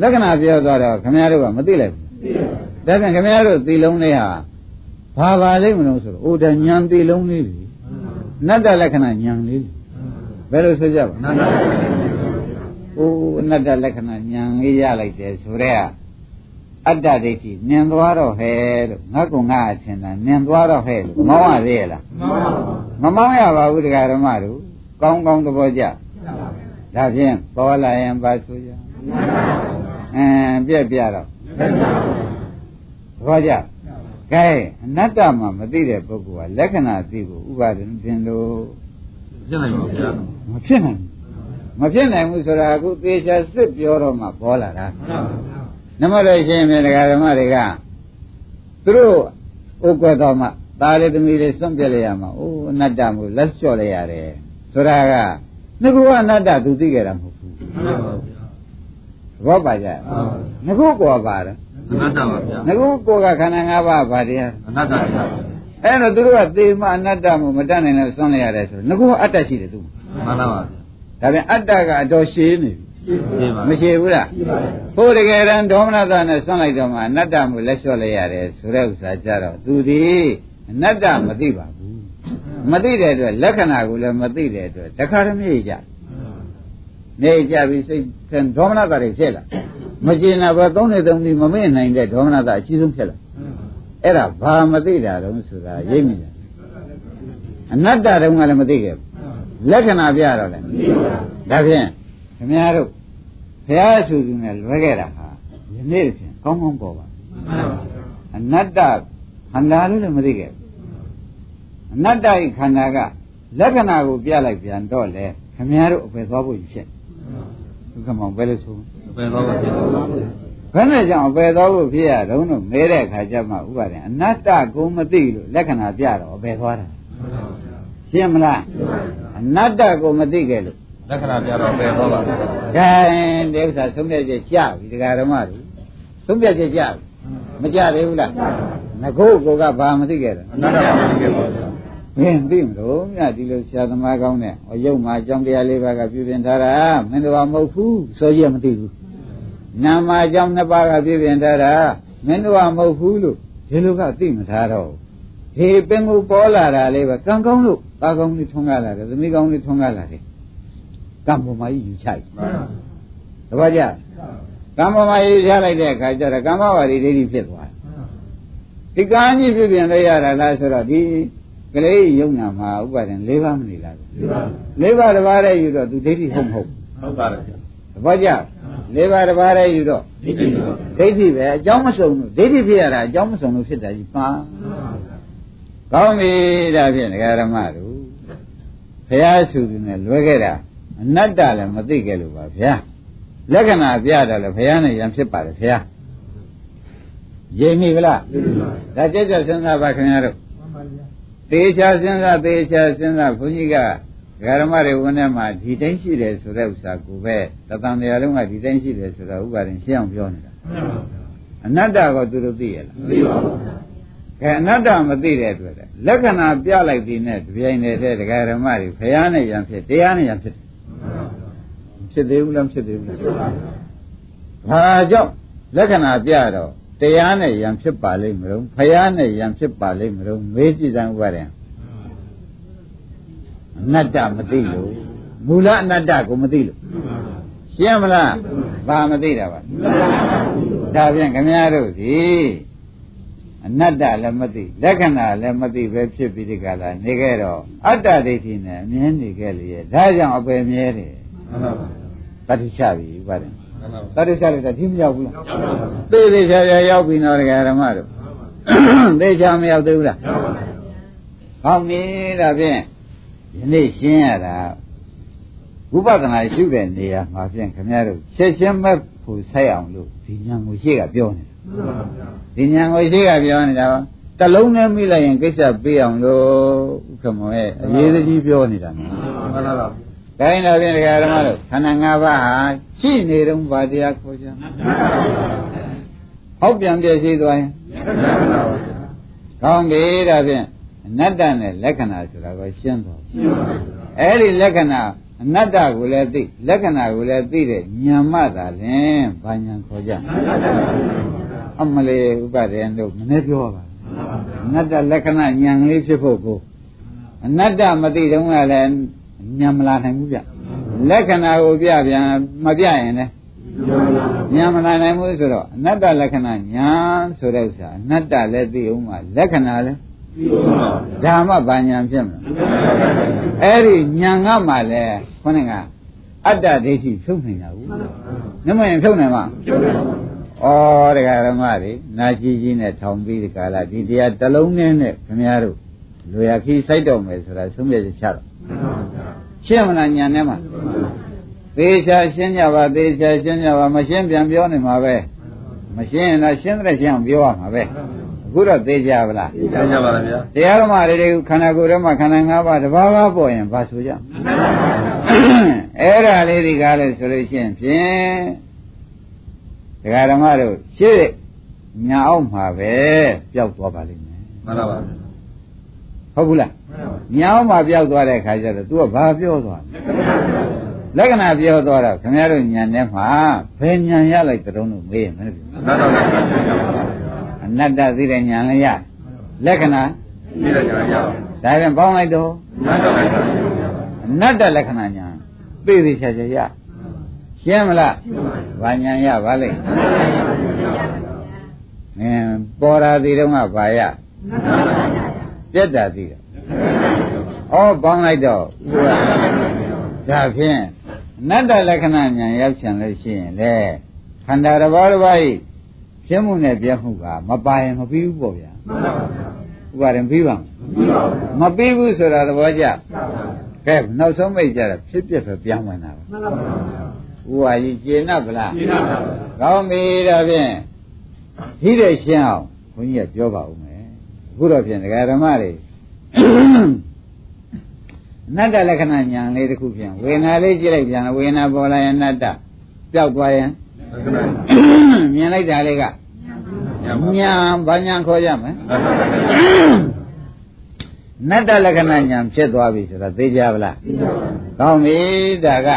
လက္ခဏာပြောသွားတော့ခမည်းတော်ကမသိလိုက်ဘူး ဒါပြန်ခမည်းတော်သီလုံးလေးဟာဘာပါလိမ့်မလို့ဆိုတော့အိုတညံသီလုံးလေးလေနတ္တလက္ခဏာညံလေးဘယ်လိုဆိုကြပါနတ္တအိုနတ္တလက္ခဏာညံလေးရလိုက်တယ်ဆိုတော့အတ္တဒိဋ္ဌိနင်သွားတော့ဟဲ့လို့ငါကငါအထင်တာနင်သွားတော့ဟဲ့လို့မောင်းရသေးရဲ့လားမမောင်းရပါဘူးတရားဓမ္မတို့ကောင်းကောင်းသဘောကျဒါဖြင့်ပေါ်လာရင်ပါဆိုကြအင်းပြက်ပြတော့သ ဘောကျကဲအနတ္တမှာမသိတဲ့ပုဂ္ဂိုလ်ကလက္ခဏာသိဖို့ဥပါဒင်တင်လို့ပြည့်နိုင်ပါဗျာမဖြစ်နိုင်ဘူးမဖြစ်နိုင်ဘူးဆိုတာအခုသေချာစစ်ပြောတော့မှပေါ်လာတာနမလို့ရှိရင်တရားဓမ္မတွေကသူတို့ဥက္ကတော်မှตาလေးသမီးလေးစွန့်ပြက်လိုက်ရမှာအိုးအနတ္တမို့လက်လျှော့လိုက်ရတယ်ဆိုတာကငါကအနတ္တသူသိကြတာမဟုတ်ဘူးမှန်ပါဗျာသဘောပါကြငါကကောပါတယ် အနတ္တပါဗျာငါကကောကခန္ဓာ၅ပါးဗာတရားအနတ္တပါဗျာအဲ့တော့သူတို့ကသေမအနတ္တမို့မတတ်နိုင်လို့စွန့်လိုက်ရတယ်ဆိုတော့ငါကအတ္တရှိတယ်သူမှန်ပါပါဒါပြန်အတ္တကအတော်ရှည်နေပြီပြည့်ပါမရှိဘူးလားဟိုတကယ်တမ်းဒေါမနတာနဲ့ဆွန့်လိုက်တော့မှအနတ္တမှုလက်လျှော့လိုက်ရတယ်ဆိုတဲ့ဥစ္စာကြတော့သူဒီအနတ္တမသိပါဘူးမသိတဲ့အတွက်လက္ခဏာကိုလည်းမသိတဲ့အတွက်တခါတည်းမြေကြမြေကြပြီးစိတ်ထဲဒေါမနတာတွေဖြစ်လာ မကျင်တာဘာသုံးနေသုံးပြီးမမေ့နိုင်တဲ့ဒေါမနတာအကြီးဆုံးဖြစ်လာအဲ့ဒါဘာမသိတာတုံးဆိုတာရိပ်မိတယ်အနတ္တတုံးကလည်းမသိခဲ့ဘူးလက္ခဏာပြတော့လည်းဒါဖြင့်ခင်ဗျားတို့ဘုရားအဆူဆူနဲ့လွဲခဲ့တာဟာယနေ့ဖြင့်ကောင်းကောင်းပေါ်ပါအနတ္တခန္ဓာလို့လည်းမသိခဲ့ဘူးအနတ္တဤခန္ဓာကလက္ခဏာကိုပြလိုက်ပြန်တော့လေခင်ဗျားတို့အပယ်သွားဖို့ဖြစ်ဒုက္ခမောင်ပဲလို့ဆို ပဲတော့ပါဗျာဘယ်နဲ့ကြောင့်အပယ်သွားဖို့ဖြစ်ရတုံးတော့မဲတဲ့အခါကျမှဥပါဒေအနတ္တကိုမသိလို့လက္ခဏာပြတော့အပယ်သွားတာရှင်းမလားအနတ္တကိုမသိခဲ့လို့လက္ခဏာပြတော့ပဲတော့ပါဗျာကဲဒီဥစ္စာသုံးပြချက်ကြပြီတရားဓမ္မတွေသုံးပြချက်ကြပြီမကြသေးဘူးလားငကုတ်ကိုကဘာမသိခဲ့တာအနတ္တပါဗျာဘယ်သိမလို့မြတ်ဒီလိုဆရာသမားကောင်းတဲ့ဟောရုပ်မှာအကြောင်းတရားလေးပါးကပြပြင်ထားတာမင်းတို့ကမဟုတ်ဘူးဆိုရမသိဘူး နာမအကြောင်းနှစ်ပါးကပြပြင်ထားတာမင်းတို့ကမဟုတ်ဘူးလို့ဒီလိုကသိမထားတော့ဘူးဒီပင်ကိုပေါ်လာတာလေးပဲကံကောင်းလို့သားကောင်းလေးထွန်းကားလာတယ်သမီးကောင်းလေးထွန်းကားလာတယ်ကံပေါ်မှာယူချိုက်တပည့်ကြကံပေါ်မှာယူချလိုက်တဲ့အခါကျတော့ကမ္မဝါဒီဒိဋ္ဌိဖြစ်သွားတယ်ဒီကံကြီးဖြစ်ပြန်လဲရတာလားဆိုတော့ဒီကလေးယုံနာမှာဥပါဒံ၄ပါးမနေလား၄ပါးတစ်ပါးတည်းယူတော့သူဒိဋ္ဌိဟုတ်မဟုတ်ဟုတ်ပါတယ်ဗျာတပည့်ကြ ၄ပါးတစ်ပါးတည်းယူတော့ဒီကြည့်ပါဒိဋ္ဌိပဲအကြောင်းမစုံလို့ဒိဋ္ဌိဖြစ်ရတာအကြောင်းမစုံလို့ဖြစ်တာကြီးပါကောင်းပြီဒါဖြင့်ဒကာရမတို့ဘုရားစုသူနဲ့လွဲခဲ့တာအနတ္တလည်းမသိခဲ့လို့ပါဗျာလက္ခဏာပြတယ်လေဘုရားနဲ့ယံဖြစ်ပါတယ်ဘုရားရိပ်မိဗလားဒါကြက်ကြက်စဉ်းစားပါခင်ဗျားတို့သေချာစဉ်းစားသေချာစဉ်းစားဘုန်းကြီးက ဒကာရမတွေဝန်ထဲမှာဒီတိုင်းရှိတယ်ဆိုတဲ့ဥစ္စာကိုပဲတသံတရားလုံးကဒီတိုင်းရှိတယ်ဆိုတော့ဥပါရင်ရှင်းအောင်ပြောနေတာအနတ္တကိုသူတို့သိရလားသိပါဘူးကဲအနတ္တမသိတဲ့အတွက်တဲ့လက္ခဏာပြလိုက်ပြီးနဲ့တပြိုင်တည်းတည်းဒကာရမတွေဖရာနဲ့ယံဖြစ်တရားနဲ့ယံဖြစ်တယ်ဖြစ်သေးဘူးလားမဖြစ်သေးဘူးလားဘာကြောင့်လက္ခဏာပြတော့တရားနဲ့ယံဖြစ်ပါလိမ့်မလို့ဖရာနဲ့ယံဖြစ်ပါလိမ့်မလို့မေးကြည့်စမ်းဥပါရင် အနတ္တမသိလို့မူလအနတ္တကိုမသိလို့ရှင်းမလားဘာမသိတာပါဒါပြန်ခင်ဗျားတို့ဒီအနတ္တလည်းမသိလက္ခဏာလည်းမသိပဲဖြစ်ပြီးဒီကလာနေခဲ့တော့အတ္တဒိဋ္ဌိနဲ့အမြဲနေခဲ့လေဒါကြောင့်အပယ်မြဲတယ်မှန်ပါပါတတိချပြီဥပါဒံမှန်ပါပါတတိချလိုက်တာဒီမရောက်ဘူးလားသေသေးချာချာရောက်ပြီနော်ဒကာဓမ္မတို့သေချာမရောက်သေးဘူးလားဟောင်းပြီဒါဖြင့် ယနေ့ရှင်းရတာဝိပဿနာရှုတဲ့နေရာမှာဖြင့်ခင်ဗျားတို့ချက်ချင်းမဲ့ဖို့ဆက်အောင်လို့ဒီညာကိုရှေ့ကပြောနေတာဒီညာကိုရှေ့ကပြောနေတာပါတလုံးနဲ့မိလိုက်ရင်ကိစ္စပေးအောင်လို့ဥက္ကမောရဲ့အရေးကြီးပြောနေတာနော်မှန်ပါပါ။ဒါရင်တော့ဖြင့်ဒကာဓမ္မတို့ခန္ဓာ၅ပါးဟာရှိနေတုန်းဗာတရားခေါ်ကြ။ဟောက်ပြန်ပြည့်စည်သွားရင်မှန်ပါပါကောင်းပြီဒါဖြင့် အနတ္တနဲ့လက္ခဏာဆိုတာကိုရှင်းသွားပြီရှင်းပါပါ။အဲဒီလက္ခဏာအနတ္တကိုလည်းသိလက္ခဏာကိုလည်းသိတဲ့ဉာဏ်မှသာလင်ဘာဉာဏ်ခေါ်ကြ။အမလေးဥပဒေတို့မနေ့ပြောပါအနတ္တလက္ခဏာဉာဏ်လေးဖြစ်ဖို့ကိုအနတ္တမသိတုန်းကလည်းဉာဏ်မလာနိုင်ဘူးဗျလက္ခဏာကိုပြပြန်မပြရင်လည်းဉာဏ်မလာနိုင်ဘူးဆိုတော့အနတ္တလက္ခဏာဉာဏ်ဆိုတဲ့ဥစ္စာအနတ္တလည်းသိအောင်မှာလက္ခဏာလည်းသိပါပါ ဓမ္မဘာဉာဏ်ဖြစ်မလားအဲ့ဒီဉာဏ်ကမှလည်းခေါင်းကအတ္တဒိဋ္ဌိဖြုတ်နေတာဘူးနမရင်ဖြုတ်နိုင်မှာကျုပ်ပါဩတရားဓမ္မတွေနာကြီးကြီးနဲ့ထောင်ပြီးဒီကာလဒီတရားတစ်လုံးနဲ့နဲ့ခင်ဗျားတို့လူရခီးစိုက်တော်မယ်ဆိုတာသုံးပြချက်ချတော့ရှင်းမလားညာနဲ့မှာသေချာရှင်းကြပါသေချာရှင်းကြပါမရှင်းပြန်ပြောနေမှာပဲမရှင်းရင်တော့ရှင်းတဲ့ရှင်းအောင်ပြောရမှာပဲ အခုတော့သေချာဗလားသိကြပါလားဗျာတရားဓမ္မတွေခန္ဓာကိုယ်ထဲမှာခန္ဓာ၅ပါးတစ်ပါးပါးပေါ်ရင်ဘာဆိုကြအဲ့ဒါလေးဒီကားလဲဆိုလို့ရှိရင်ဖြင့်တရားဓမ္မတို့ရှေ့ညာအောင်မှာပဲပျောက်သွားပါလိမ့်မယ်မှန်ပါပါဟုတ်ဘူးလားညာအောင်မှာပျောက်သွားတဲ့ခါကျတော့ तू ကဘာပြောသွားလဲလက္ခဏာပြောသွားတော့ခင်ဗျားတို့ညာထဲမှာဘယ်ညာရလိုက်ကြုံလို့မေးရင်မင်းတို့မှန်ပါပါ အနတ္တသိတဲ့ညာလည်းရလက္ခဏာသိရကြရအောင်ဒါပြန်ပေါင်းလိုက်တော့မှန်ပါပါအနတ္တလက္ခဏာညာသိသိချာချာရရှင်းမလားဘာညာရပါလိမ့်မင်းပေါ်ရာသေးတော့ကဘာရပြက်တာသေးတယ်ဩပေါင်းလိုက်တော့ဥပဒါဖြင့်အနတ္တလက္ခဏာညာရောက်ချင်လို့ရှိရင်လေခန္ဓာတစ်ပါးတစ်ပါး ဤဖြစ်မှုနဲ့ပြတ်မှုကမပါရင်မပြီးဘူးပေါ့ဗျာဥပါရင်ပြီးပါမပြီးဘူးဆိုတာသဘောကျကဲနောက်ဆုံးမိတ်ကြတာဖြစ်ဖြစ်ပဲပြောင်းဝင်တာပဲဥပါကြီးကျေနပ်ဗလားသိပါပါကောင်းပြီဒါဖြင့်ဒီတဲ့ရှင်းအောင်ဘုန်းကြီးကပြောပါဦးမယ်အခုတော့ဖြင့်ဒကာဓမ္မတွေအနတ္တလက္ခဏာညာလေးတစ်ခုဖြင့်ဝေဒနာလေးကြည့်လိုက်ပြန်ဝေဒနာပေါ်လာရင်အနတ္တပျောက်သွားရင် မြင်လိုက်တာလေးကညာဘာညာခေါ်ကြမလဲနတ္တလက္ခဏာညာဖြစ်သွားပြီဆိုတော့သိကြပါလားကောင်းပြီဒါက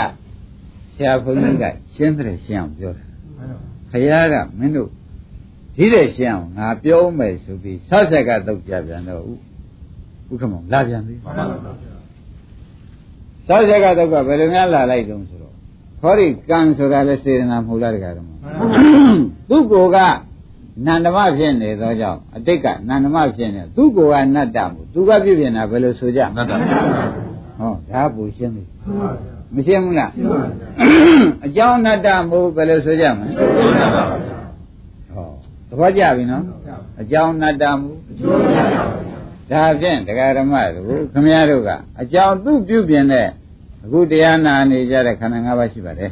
ဆရာဘုန်းကြီးကရှင်းတယ်ရှင်းအောင်ပြောတာခရားကမင်းတို့ဒီဒီတဲ့ရှင်းအောင်ငါပြောမယ်ဆိုပြီးဆောက်ဆက်ကတုတ်ကြပြန်တော့ဥဥက္ကမောင်လာပြန်ပြီမှန်ပါဗျာဆောက်ဆက်ကတုတ်ကဘယ်လိုများလာလိုက်တုံးဆို တော့ခေါဒီကံဆိုတာလဲစေတနာမဟုတ်လားတကားတော့သူ့ကိုယ်ကနန္ဒမဖြစ်နေသောကြောင့်အတိတ်ကနန္ဒမဖြစ်နေသူ့ကိုယ်ကနတ္တမှုသူကပြည့်ပြည့်နာဘယ်လိုဆိုကြနတ်တာဟောဒါပူရှင်းပြီမရှင်းဘူးလားအကြောင်းအနတ္တမို့ဘယ်လိုဆိုကြမလဲဟောသဘောကျပြီနော်အကြောင်းအနတ္တမို့ဒါဖြင့်တရားဓမ္မတို့ခမည်းတော်ကအကြောင်းသူပြုပြင်တဲ့ အခုတရားနာနေကြတဲ့ခန္ဓာ၅ပါးရှိပါတယ်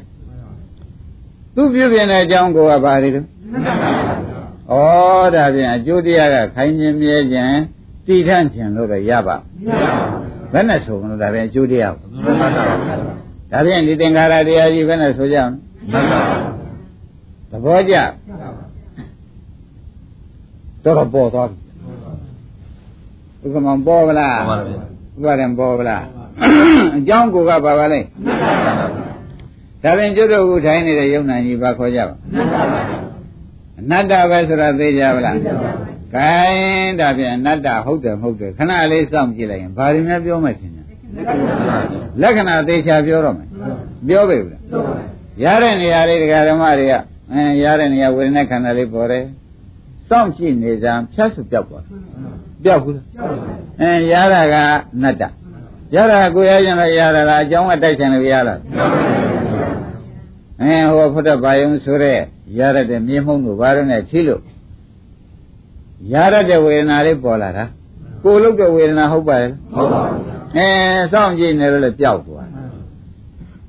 သူပြုပြင်တဲ့အကြောင်းကိုကဘာတွေလဲဩဒါဖြင့်အကျိုးတရားကခိုင်းခြင်းမြဲခြင်းတည်ထန့်ခြင်းလို့ပဲရပါဘယ်နဲ့ဆိုမလို့ဒါဖြင့်အကျိုးတရားကိုနတ်တာဒါဖြင့်ဒီသင်္ခါရတရားကြီးဘယ်နဲ့ဆိုကြအောင်နတ်တာသဘောကျတော်တော်ပေါ်သွားပြီဥက္ကမပေါ်ဗလားမှန်ပါဗျာဥပဒေပေါ်ဗလား အကြောင်းကိုကပါပါလဲဒါဖြင့်ကျွတ်တို့ကထိုင်နေတဲ့ယုံနာကြီးဘာခေါ်ကြပါအနတ္တပဲဆိုတာသိကြပါလားကဲဒါဖြင့်အနတ္တဟုတ်တယ်မဟုတ်တယ်ခဏလေးစောင့်ကြည့်လိုက်ရင်ဘာတွေများပြောမှချင်းညာလက္ခဏာသေချာပြောတော့မယ်ပြောပြီဘူးလားရတဲ့နေရာလေးတရားဓမ္မတွေကအဲရတဲ့နေရာဝေဒနာခန္ဓာလေးပေါ်တယ်စောင့်ကြည့်နေကြဖြတ်စုပြောက်သွားတယ်ပြောက်ဘူးလားအဲရတာကအနတ္တ ရတာကိုရရင်လည်းရတာလားအကြောင်းအတိုက်ဆိုင်လို့ရတာအဲဟိုဖုဒ္ဓဘာယုံဆိုတဲ့ရရတဲ့မြေမှုန့်တို့ဘာလို့နဲ့ထိလို့ရရတဲ့ဝေဒနာလေးပေါ်လာတာကိုယ်လုတ်တဲ့ဝေဒနာဟုတ်ပါရဲ့ဟုတ်ပါဘူးအဲစောင့်ကြည့်နေလို့လည်းပျောက်သွား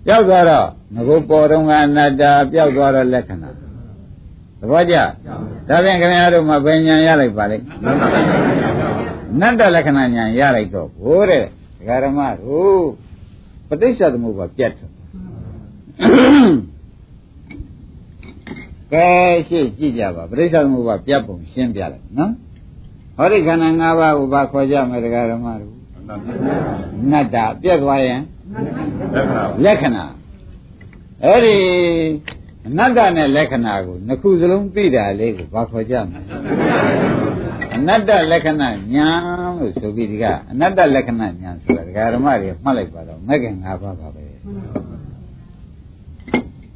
ပျောက်သွားတော့ငကိုပေါ်တော့ကအနတ္တပျောက်သွားတော့လက္ခဏာသဘောကျဒါဖြင့်ခင်ဗျားတို့မှဘယ်ဉာဏ်ရလိုက်ပါလိမ့်နတ္တလက္ခဏာဉာဏ်ရလိုက်တော့ဘိုးတဲ့ ဒကာရမတို့ပဋိစ္စသမုပ္ပါပြတ်တယ်ကဲရှေ့ကြည့်ကြပါပဋိစ္စသမုပ္ပါပြတ်ပုံရှင်းပြလိုက်နော်ဟောဒီခန္ဓာ၅ပါးကိုဘာခေါ်ကြမလဲဒကာရမတို့နတ္တပြတ်သွားရင်လက္ခဏာလက္ခဏာအဲ့ဒီအနတ္တနဲ့လက္ခဏာကိုနှစ်ခုစလုံးသိတာလေးကိုဘာခေါ်ကြမလဲအနတ္တလက္ခဏာညာ လို့ဆိုပြီးဒီကအနတ္တလက္ခဏာညာဆိုတာဒကာရမတွေမှတ်လိုက်ပါတော့မဂ္ဂင်၅ပါးပါပဲ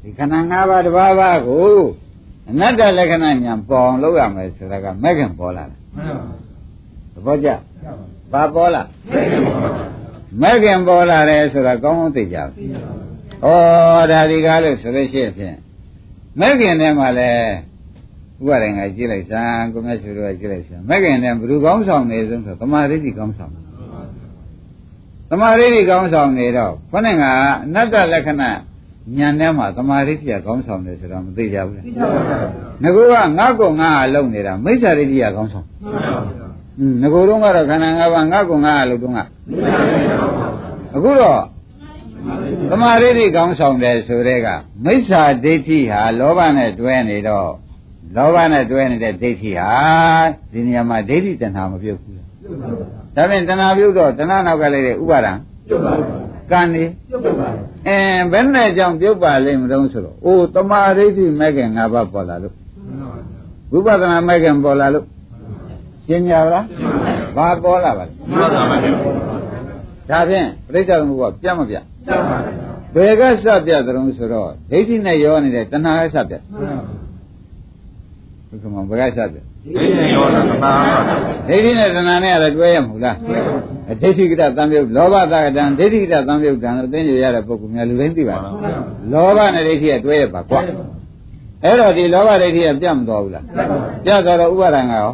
ဒီခန္ဓာ၅ပါးတစ်ပါးပါးကိုအနတ္တလက္ခဏာညာပေါ်အောင်လုပ်ရမယ်ဆိုတာကမဂ္ဂင်ပေါ်လာတယ်သဘောကျဘာပေါ်လာမဂ္ဂင်ပေါ်လာတယ်ဆိုတာကောင်းကောင်းသိကြပါဩဒါဒီကားလို့ဆိုလို့ရှိရင်ဖြင့်မဂ္ဂင်ထဲမှာလဲ ဥပဒေငါကြည့်လိုက်စမ်းကိုမြတ်ဆွေတို့ကကြည့်လိုက်စမ်းမဂ္ဂင်ထဲဘယ်သူကောင်းဆောင်နေဆုံးဆိုသမာဓိတိကောင်းဆောင်သမာဓိတိကောင်းဆောင်နေတော့ခေါင်းကအနတ္တလက္ခဏာဉာဏ်ထဲမှာသမာဓိတိကကောင်းဆောင်တယ်ဆိုတော့မသိကြဘူးလားငကူကငါ့ကိုငါအလုံးနေတာမိစ္ဆာဒိဋ္ဌိကကောင်းဆောင်อืมငကူတော့ကတော့ခန္ဓာ၅ပါးငါ့ကိုငါအလုံးတော့ကအခုတော့သမာဓိတိကောင်းဆောင်တယ်ဆိုတဲ့ကမိစ္ဆာဒိဋ္ဌိဟာလောဘနဲ့တွဲနေတော့ လောဘနဲ့တွဲနေတဲ့ဒိဋ္ဌိဟာဒီနေရာမှာဒိဋ္ဌိတဏှာမပြုတ်ဘူးလားဒါဖြင့်တဏှာပြုတ်တော့တဏှာနောက်ကလေးတဲ့ဥပါဒံကံနေအဲဘယ်နဲ့ကြောင့်ပြုတ်ပါလိမ့်မလို့ဆိုတော့အိုးတမာဒိဋ္ဌိမဲ့ခင်၅ပါးပေါ်လာလို့ဝိပဿနာမဲ့ခင်ပေါ်လာလို့ရှင်းကြလားဘာပေါ်လာပါလဲမှန်ပါဗျာဒါဖြင့်ပြိဿသမုပ္ပါပြတ်မပြတ်ဘယ်ကစပြတ်သလုံးဆိုတော့ဒိဋ္ဌိနဲ့ရောနေတဲ့တဏှာကစပြတ် ဘုရားမဘယ်ကစပြတ်ဒီနေ့ရောသမားပါဒိဋ္ဌိနဲ့တဏှာနဲ့လည်းတွဲရမဟုတ်လားအဒိဋ္ဌိကတသံယုတ်လောဘသကတံဒိဋ္ဌိကတသံယုတ်တံလို့သိနေရတဲ့ပုဂ္ဂိုလ်များလူတိုင်းသိပါလားလောဘနဲ့ဒိဋ္ဌိကတွဲရပါကွာအဲ့တော့ဒီလောဘဒိဋ္ဌိကပြတ်မသွားဘူးလားပြတ်သွားတော့ဥပါဒံကရော